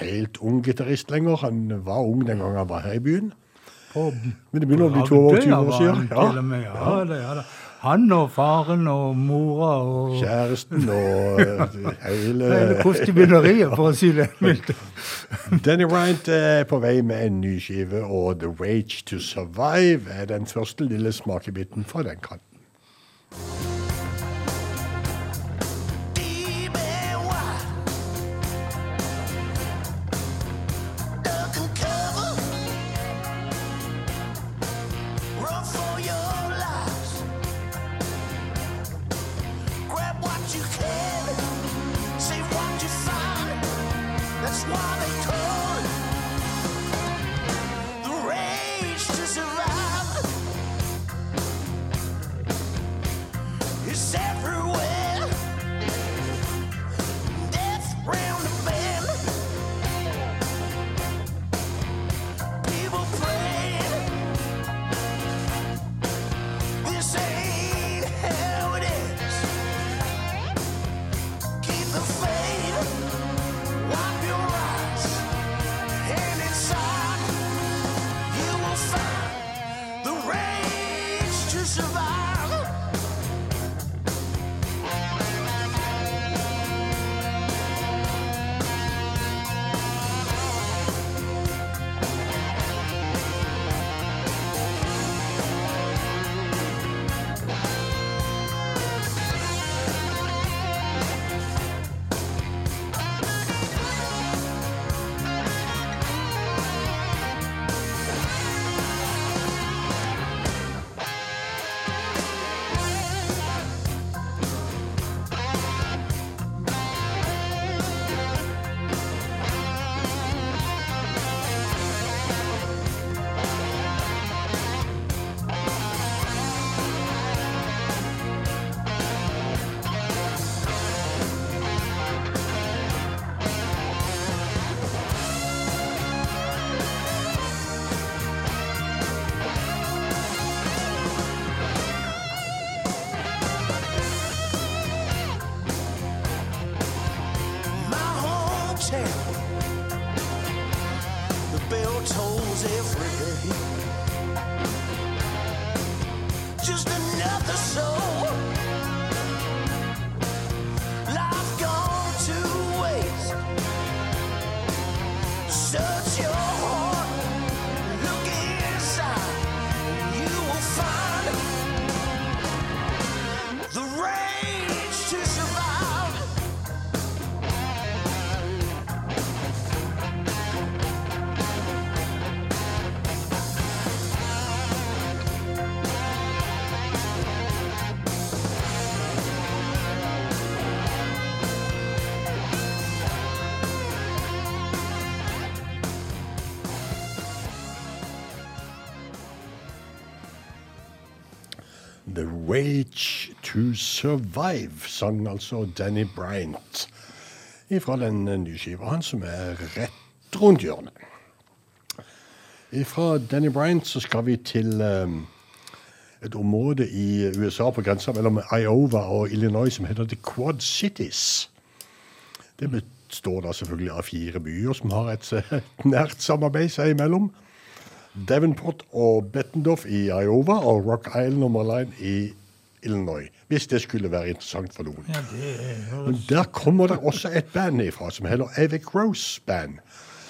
helt ung gitarist lenger. Han var ung den gangen han var her i byen. På Men det begynner å bli 22 Agder år siden. og med, ja, det, ja, det. Han og faren og mora og Kjæresten og eh, (laughs) hele hele kostebinderiet, for å si det (laughs) mildt. Danny Bryant er på vei med en ny skive, og The Rage to Survive er den første lille smakebiten fra den kanten. Rage to Survive, sang altså Danny Bryant ifra den nye skiva hans, som er rett rundt hjørnet. Ifra Danny Bryant så skal vi til um, et område i USA på grensa mellom Iowa og Illinois som heter The Quad Cities. Det består da selvfølgelig av fire byer som har et, et nært samarbeid seg imellom. Davenport og Bettendorf i Iowa og Rock Island og Moline i Illinois. Hvis det skulle være interessant for noen. Ja, Men der kommer det også et band ifra som heter Evic Rose Band.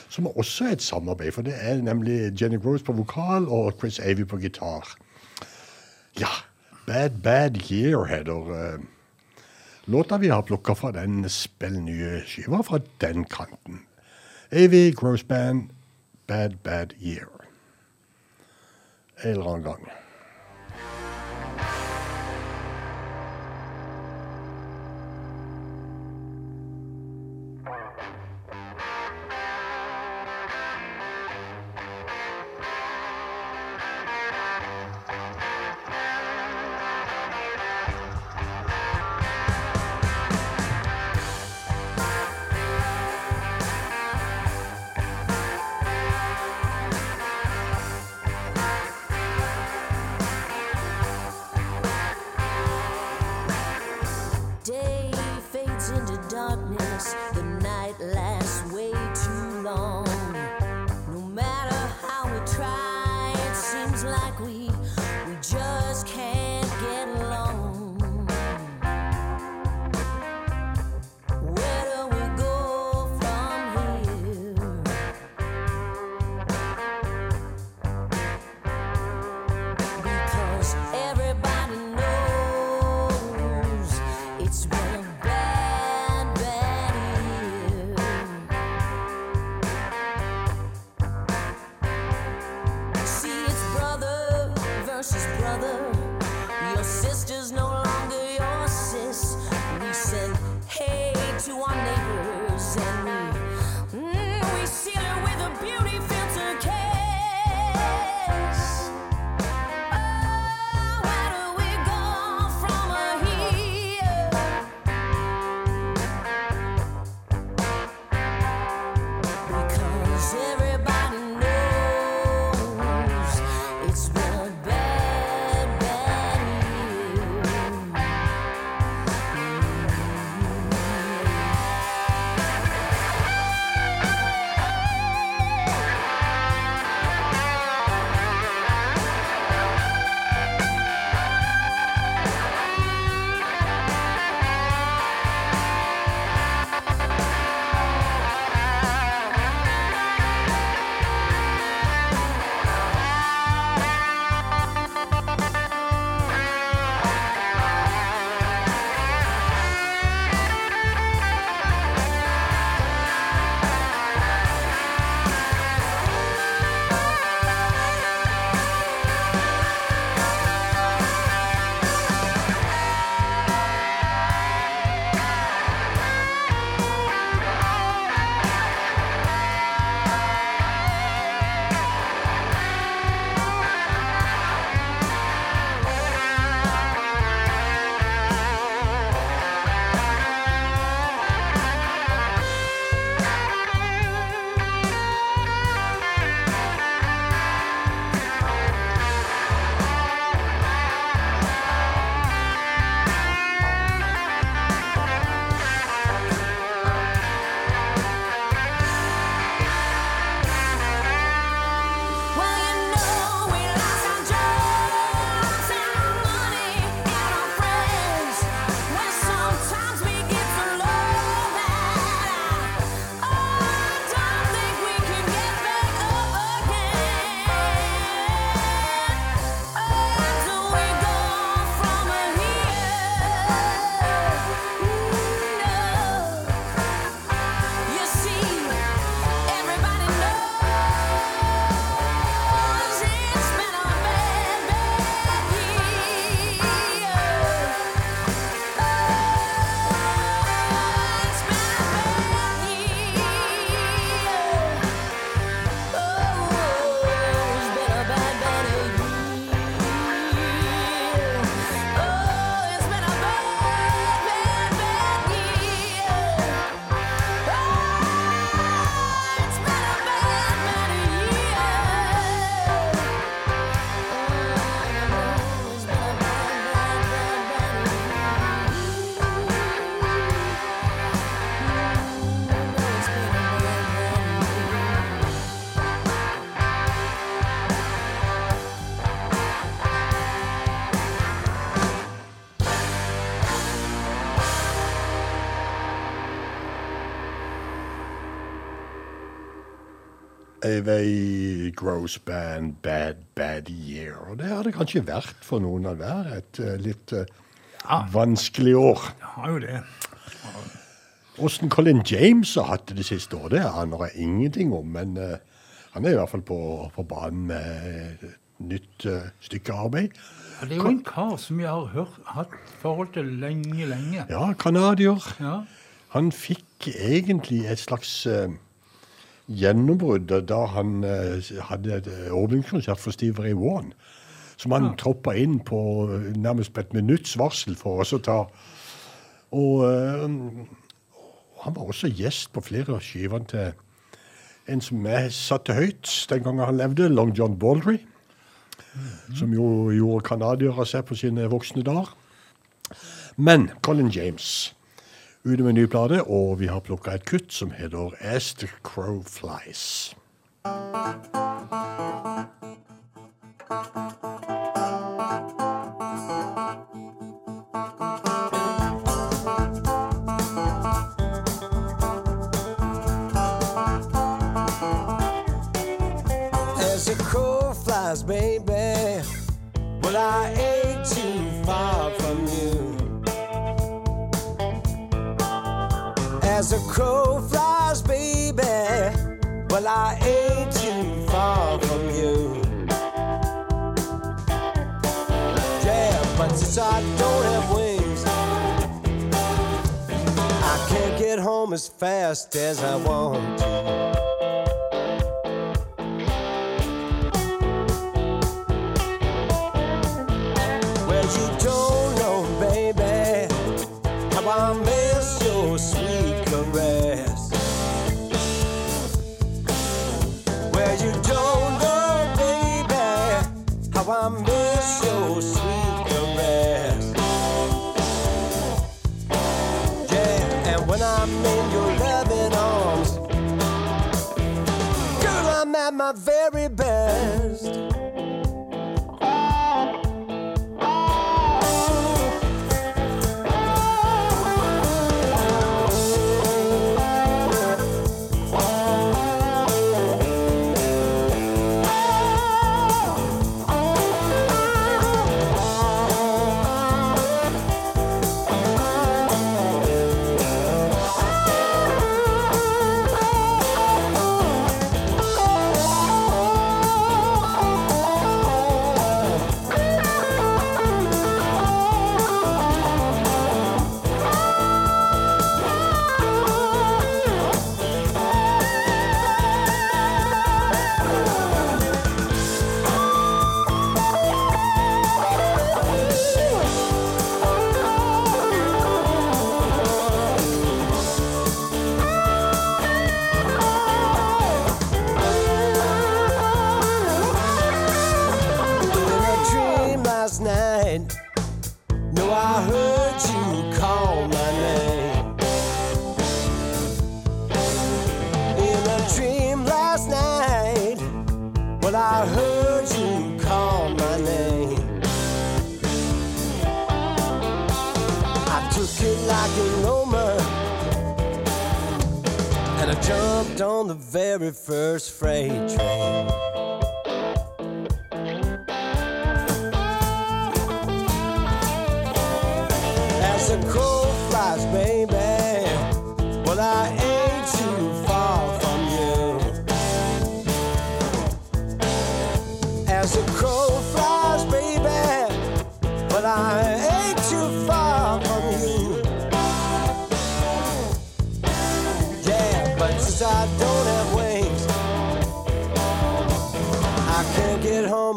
Som også er et samarbeid, for det er nemlig Jenny Rose på vokal og Chris Avey på gitar. Ja, Bad Bad Year heter eh, låta vi har plukka fra den spillnye skiva fra den kanten. Avey Gross Band, Bad Bad Year. En eller annen gang. Our neighbors and Away gross Band Bad Bad Year. Og det har det kanskje vært for noen av hver et eh, litt ja. vanskelig år. Har jo det. Åssen Colin James har hatt det det siste året, det aner jeg ingenting om. Men uh, han er i hvert fall på, på banen med et nytt uh, stykke arbeid. Ja, det er jo en kar som jeg har hørt, hatt forhold til lenge, lenge. Ja, canadier. Ja. Han fikk egentlig et slags eh, gjennombrudd da han eh, hadde eh, åpningskonsert for Steve Ray Vaughan. Som han troppa inn på eh, nærmest på et minutts varsel for oss å ta. Og eh, han var også gjest på flere av skivene til en som jeg satte høyt den gangen han levde, Long John Baldry. Som jo gjorde canadiere seg på sine voksne dager. Men Colin James ute med en ny plate, og vi har plukka et kutt som heter As the Crow Flies. As the crow flies, baby. Well, I ain't too far As a crow flies, baby. Well, I ain't too far from you. Yeah, but since I don't have wings, I can't get home as fast as I want to. Very very first freight train.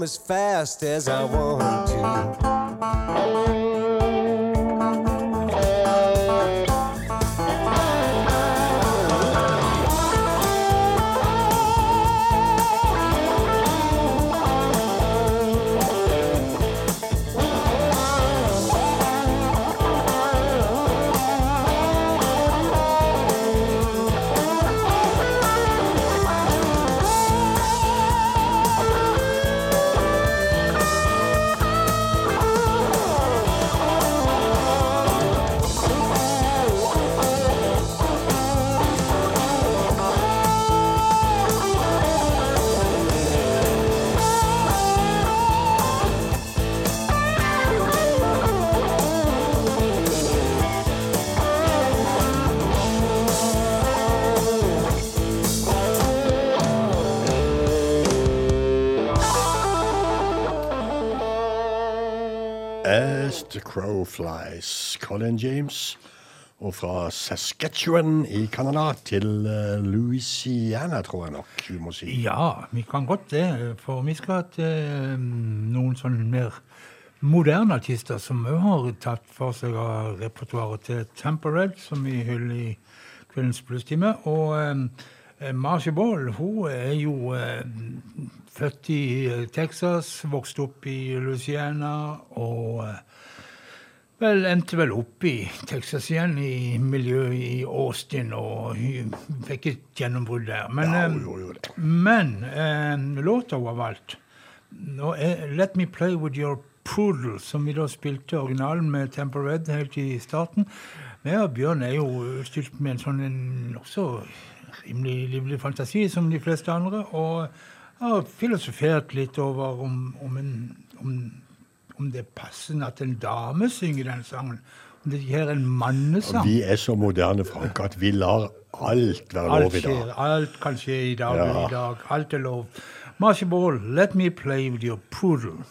As fast as I want to. Crow. Colin James. Og fra Saskatchewan i Canada til eh, Louisiana, tror jeg nok vi må si. Ja, vi kan godt det. For vi skal til eh, noen sånn mer moderne artister som òg har tatt for seg av repertoaret til Tampa som vi hyller i kveldens plusstime. Og eh, Marcia Ball hun er jo eh, født i eh, Texas, vokste opp i Louisiana og eh, Vel, endte vel opp i Texas igjen, i miljøet i Austin, og fikk et gjennombrudd der. Men, Ja, jo, hun gjorde jo det. men eh, låta har valgt nå er Let Me Play With Your Poodle, som vi da spilte originalen med Temple Red helt i starten. Jeg og Bjørn er jo stilt med en sånn en også rimelig livlig fantasi, som de fleste andre, og har filosofert litt over om, om, en, om, om det er passende at en dame synger den sangen. Om det ikke er en mannesang. Vi er så moderne, Frank, at vi lar alt være lov i dag. skjer, alt kan skje i dag. Ja. i dag. Alt er lov. Marcia Ball, let me play with your poodle.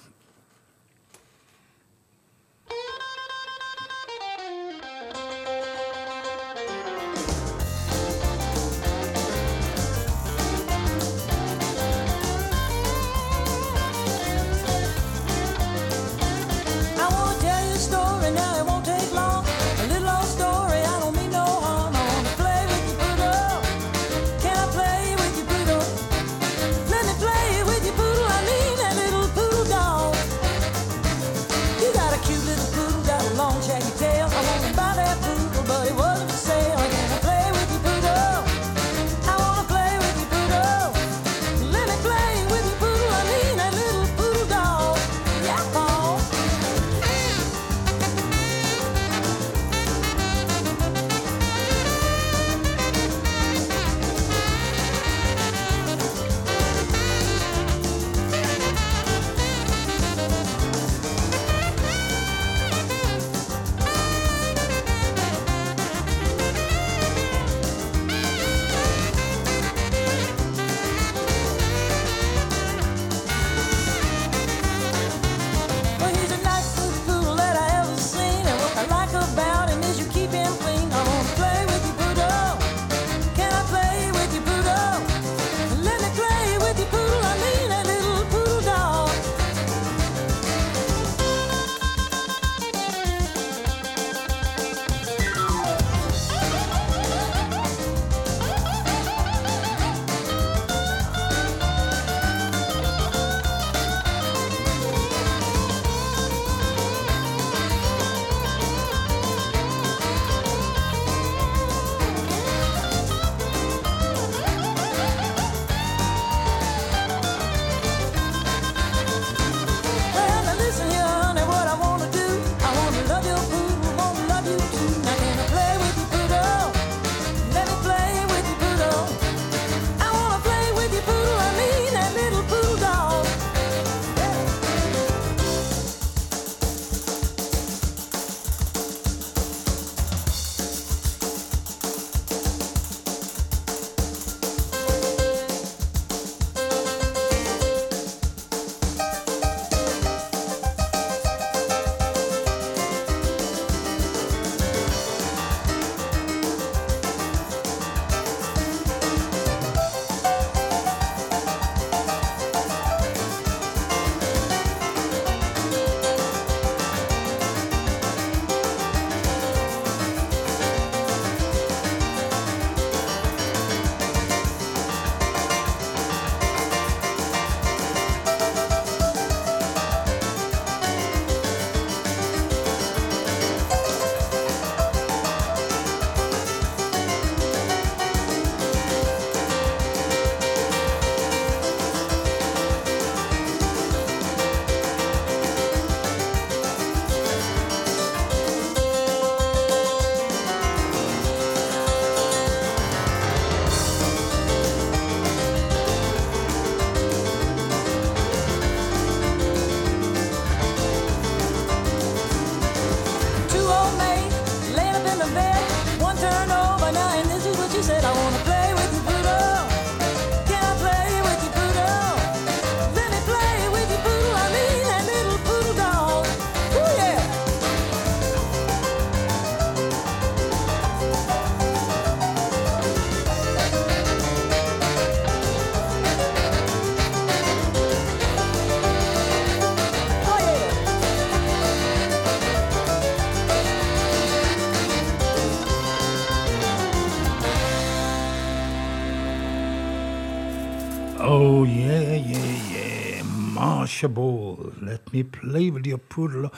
Ball, let me play with your poodle.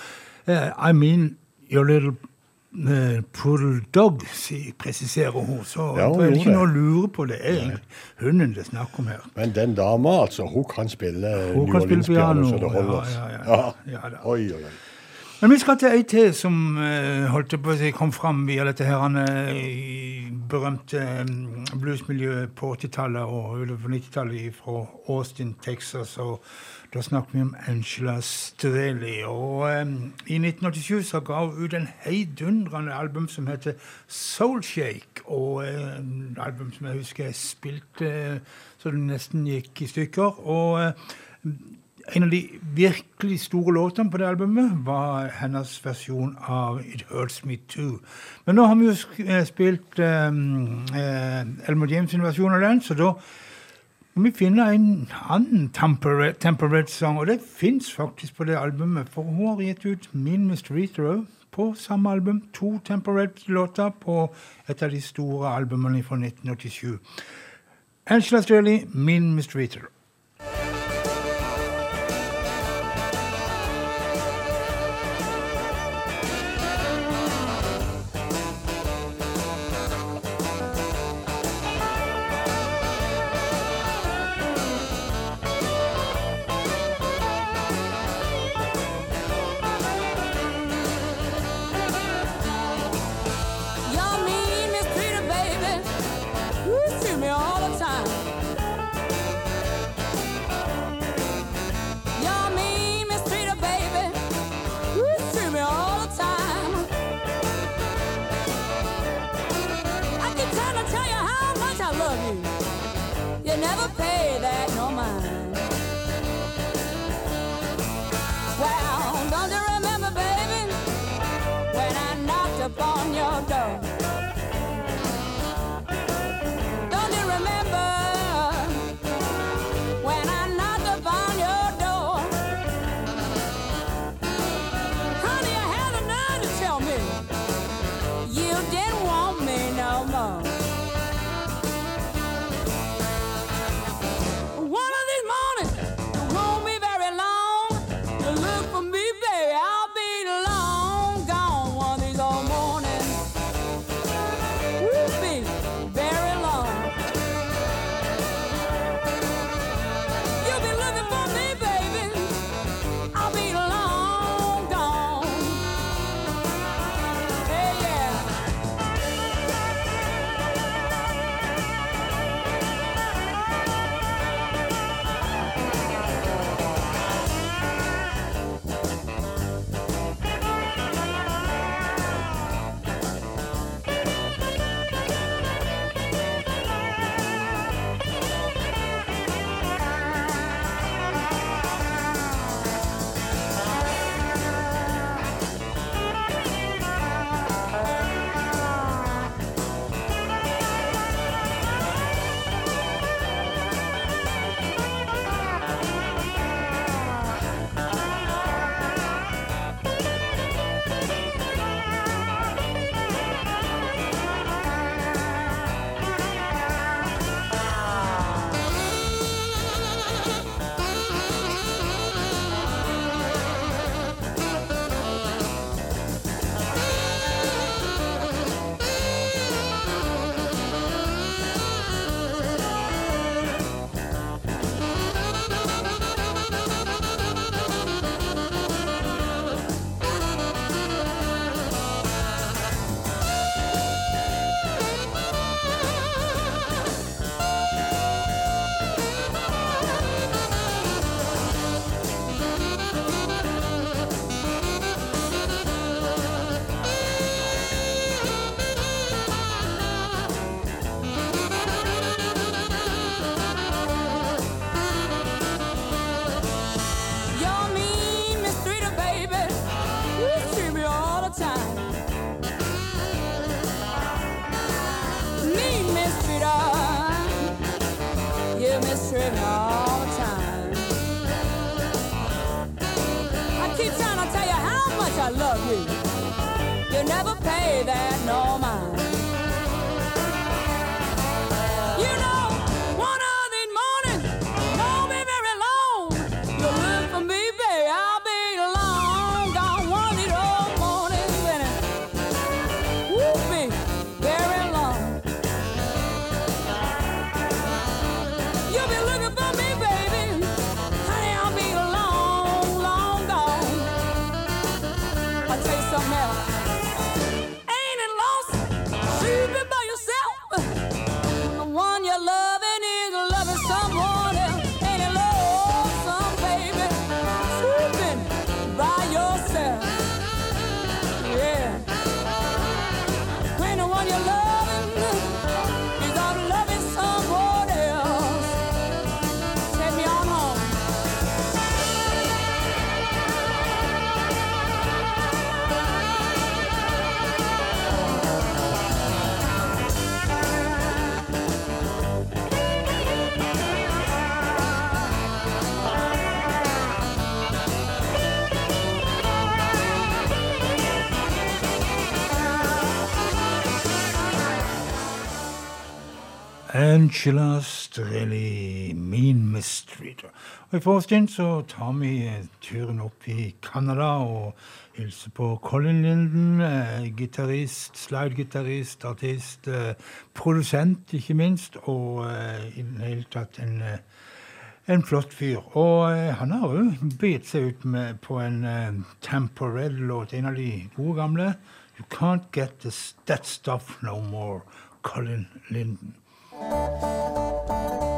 Uh, I mean your little uh, poodle dog, si, presiserer hun. Så Ja, hun det er ikke noe å lure på. Det er egentlig hunden det er snakk om her. Men den dama, altså, hun kan spille Hun New Orleans-piano så det holder. ja, ja, ja. Ja. Oi, oi, oi. Men vi skal til ei til som eh, holdt på å si, kom fram via dette her han, eh, berømte eh, bluesmiljøet på 80-tallet og på 90-tallet fra Austin, Texas. og Da snakker vi om Angela Strelli. Og um, I 1987 så ga hun ut en heidundrende album som heter Soulshake. Og eh, en album som jeg husker jeg spilte eh, så det nesten gikk i stykker. og eh, en av de virkelig store låtene på det albumet var hennes versjon av It Hurts Me Too. Men nå har vi jo eh, spilt um, Elmer James' versjon av den, så da vi finner en annen Temperate, temperate-sang, og det fins faktisk på det albumet, for hun har gitt ut Min Mr. Eater på samme album. To Temperate-låter på et av de store albumene fra 1987. Angela Streley, Min Mr. Eater. I love you. You never pay that no mind. Angela Strelli, Mean Mistreater'. Og I forstien så tar vi turen opp i Canada og hilser på Colin Linden, eh, gitarist, slide-gitarist, artist, eh, produsent ikke minst, og eh, i det hele tatt en, eh, en flott fyr. Og eh, han har jo bitt seg ut med, på en eh, Tampa Red-låt, en av de gode gamle. You Can't Get this, That Stuff No More, Colin Linden. Well,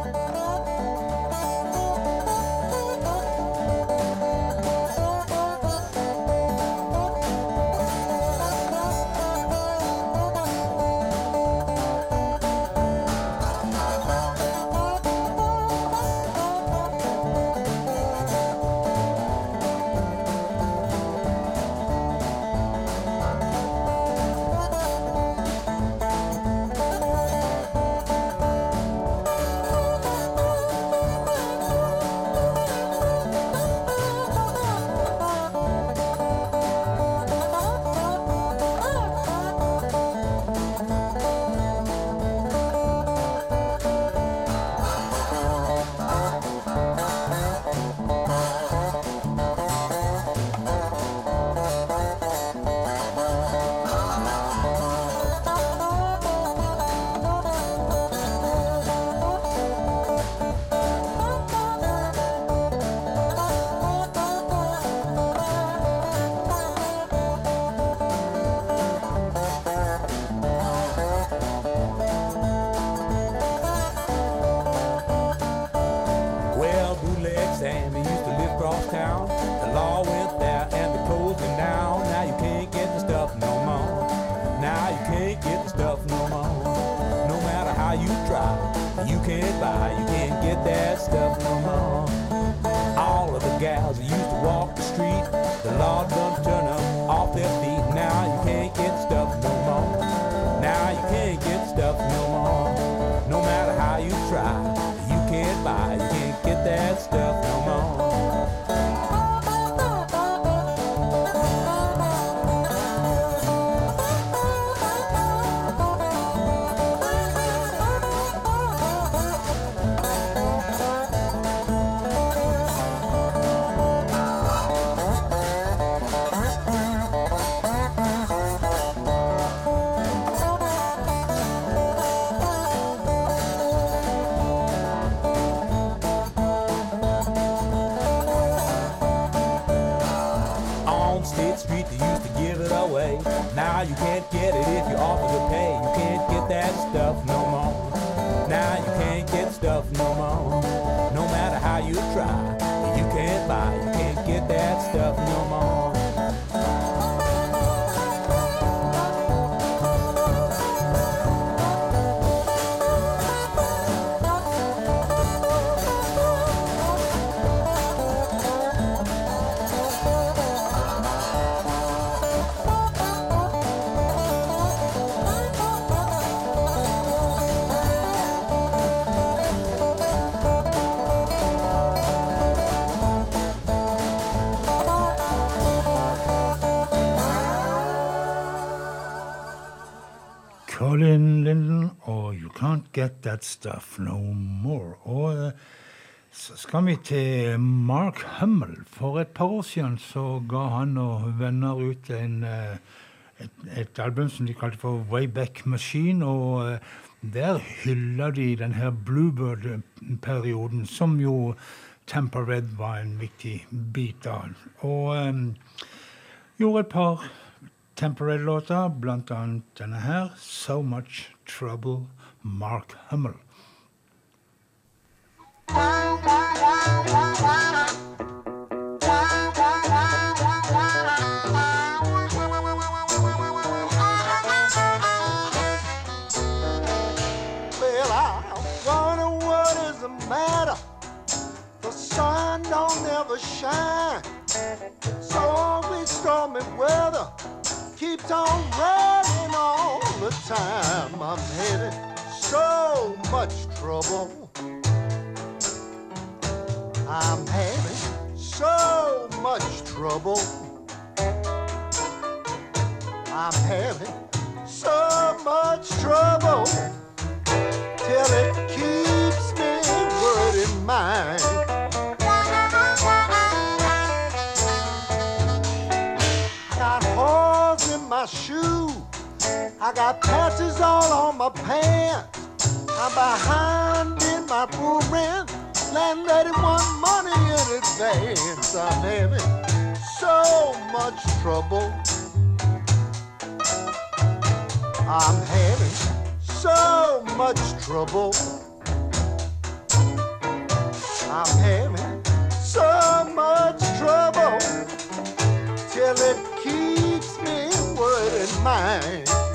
try, you can't buy, That Stuff No More. Og eh, så skal vi til Mark Hummel. For et par år siden så ga han og venner ut en, eh, et, et album som de kalte for Wayback Machine. Og eh, der hyller de den her Bluebird-perioden, som jo Tampa Red var en viktig bit av. Og um, gjorde et par Temporary-låter, blant annet denne her, So Much Trouble, Mark Hummel. shine. So always stormy weather keeps on raining all the time. I'm headed so much trouble. I'm having so much trouble. I'm having so much trouble till it keeps me worried in mind. I got holes in my shoe. I got patches all on my pants. I'm behind in my room rent. Landlady want money in advance. I'm having so much trouble. I'm having so much trouble. I'm having so much trouble till it keeps me worried in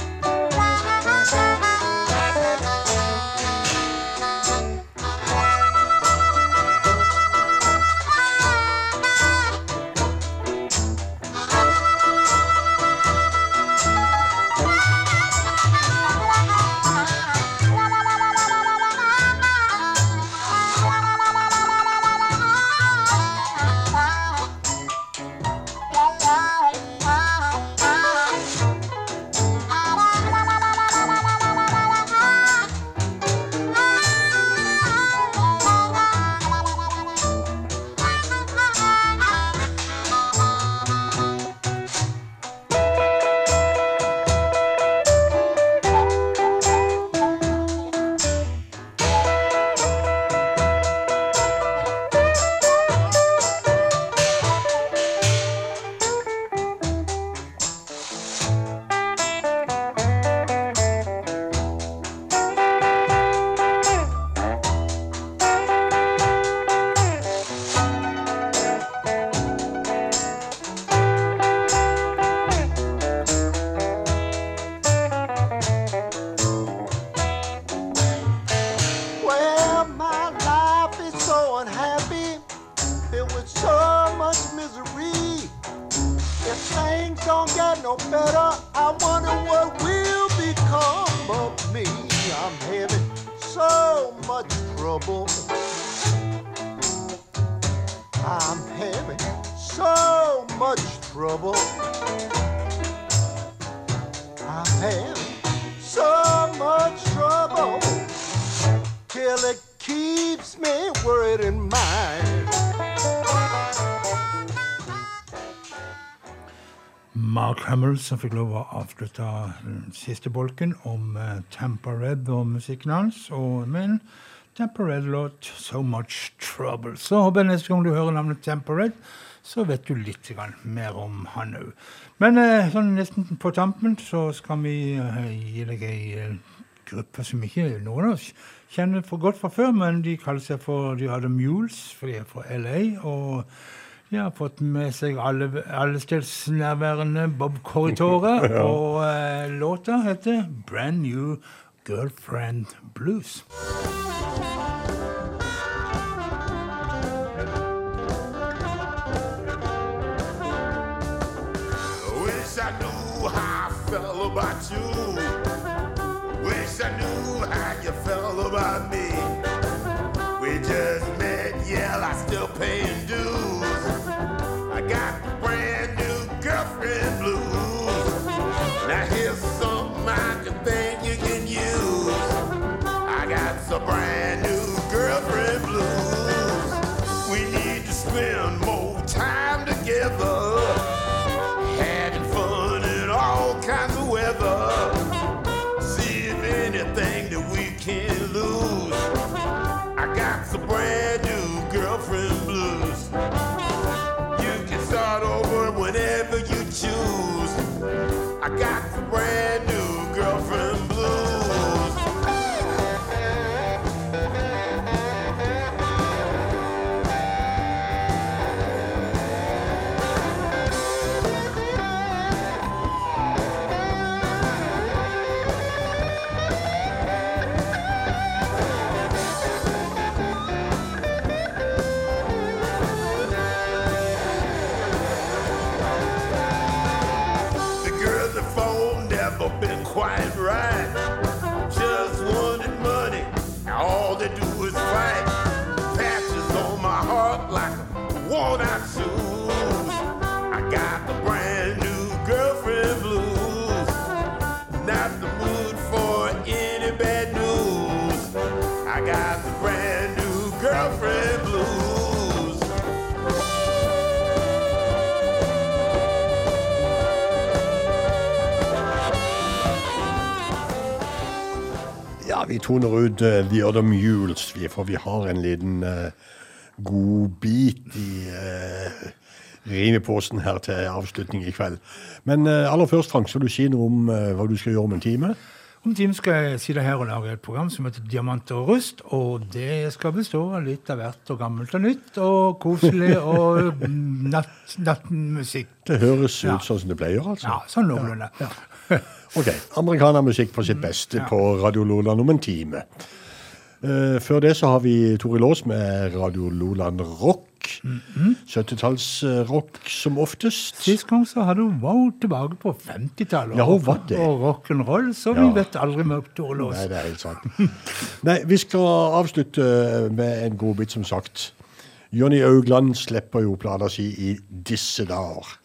som fikk lov å avslutte den siste bolken om uh, Tampa Red og musikken hans. Og med Tampa Red-låt, 'So Much Trouble'. Så håper jeg neste gang du hører navnet Tampa Red, så vet du litt mer om han òg. Men uh, sånn nesten på tampen så skal vi uh, gi deg ei gruppe som ikke noen av oss kjenner for godt fra før, men de kaller seg for de hadde Mules, for de er fra LA. og har fått med seg alle, allestedsnærværende Bob Corritore, (laughs) Ja. og eh, låta heter Brand New Girlfriend Blues. Vi toner ut uh, The Other Mules, vi, for vi har en liten uh, god bit i uh, rimeposen her til avslutning i kveld. Men uh, aller først, Frank, skal du si noe om uh, hva du skal gjøre om en time? Om en time skal jeg sitte her og lage et program som heter Diamanter og rust. Og det skal bestå av litt av hvert og gammelt og nytt og koselig og (laughs) natt, nattmusikk. Det høres Ja. ut sånn som det pleier, altså. Ja, sånn noenlunde. (laughs) Ok, amerikanermusikk på sitt beste på Radio Loland om en time. Uh, før det så har vi Tori Lås med Radio Loland Rock. 70-tallsrock som oftest. Sist gang så hadde hun wow tilbake på 50-tallet. Ja, hun var det. Og rock'n'roll, så Ja. vi vet aldri med Toril Lås. Nei, det er helt sant. (laughs) Nei, vi skal avslutte med en godbit, som sagt. Jonny Augland slipper jo plata si i disse dager.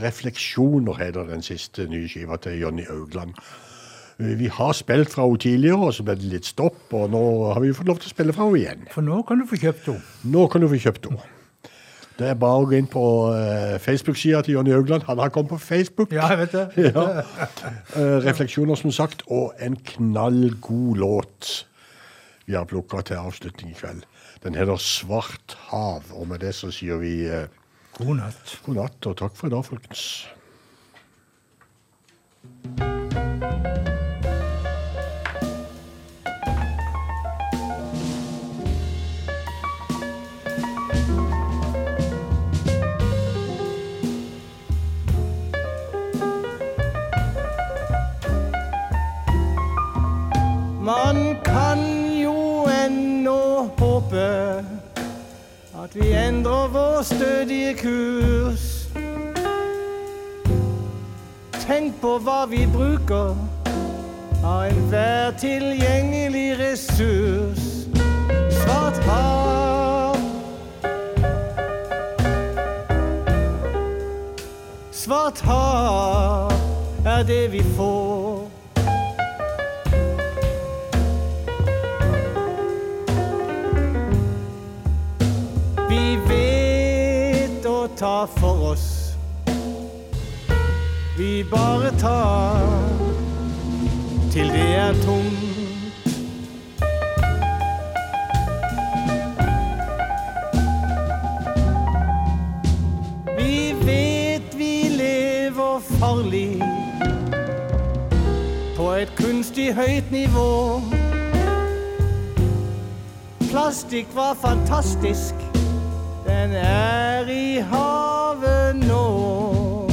Refleksjoner heter den siste nye skiva til Jonny Augland. Vi har spilt fra henne tidligere, og så ble det litt stopp, og nå har vi fått lov til å spille fra henne igjen. For nå kan du få kjøpt henne. Nå kan du få kjøpt henne. Det er bare å gå inn på uh, Facebook-sida til Jonny Augland. Han har kommet på Facebook. Ja, jeg vet det. (laughs) Ja. Eh, refleksjoner, som sagt, og en knallgod låt vi har plukka til avslutning i kveld. Den heter Svart hav, og med det så sier vi eh, God natt. God natt, og takk for i dag, folkens. Man kan at vi endrer vår stødige kurs. Tenk på hva vi bruker av enhver tilgjengelig ressurs. Svart hav. Svart hav er det vi får. Vi vet å ta for oss. Vi bare tar til det er tomt. Vi vet vi lever farlig på et kunstig høyt nivå. Plastikk var fantastisk. Den er i havet nå.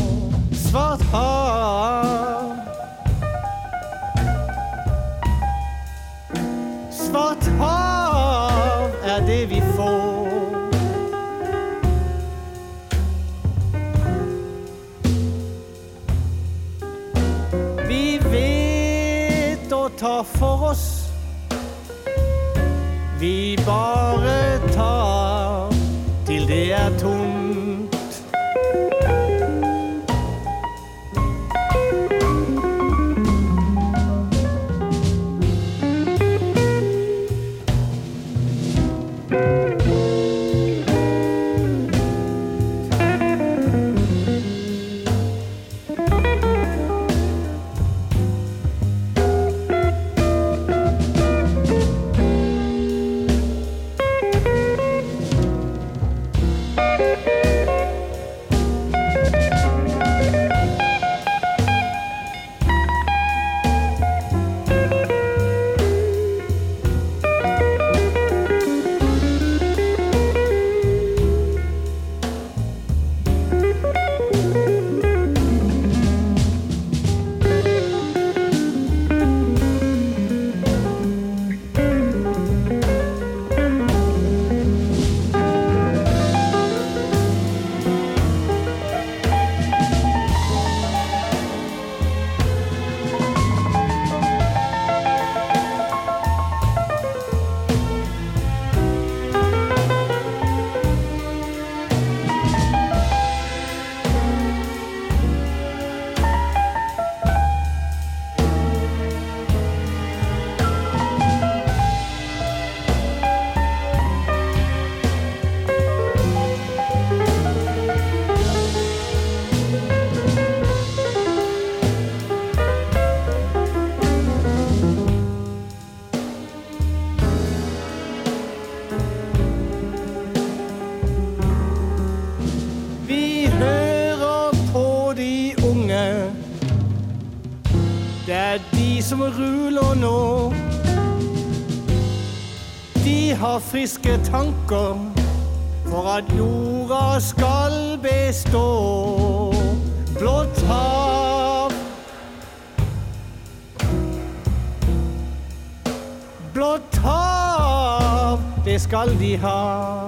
Svart hav. Svart hav er det vi får. Vi vet å ta for oss. Vi bare ruler nå. De har friske tanker for at jorda skal bestå. Blått hav. Blått hav, det skal de ha.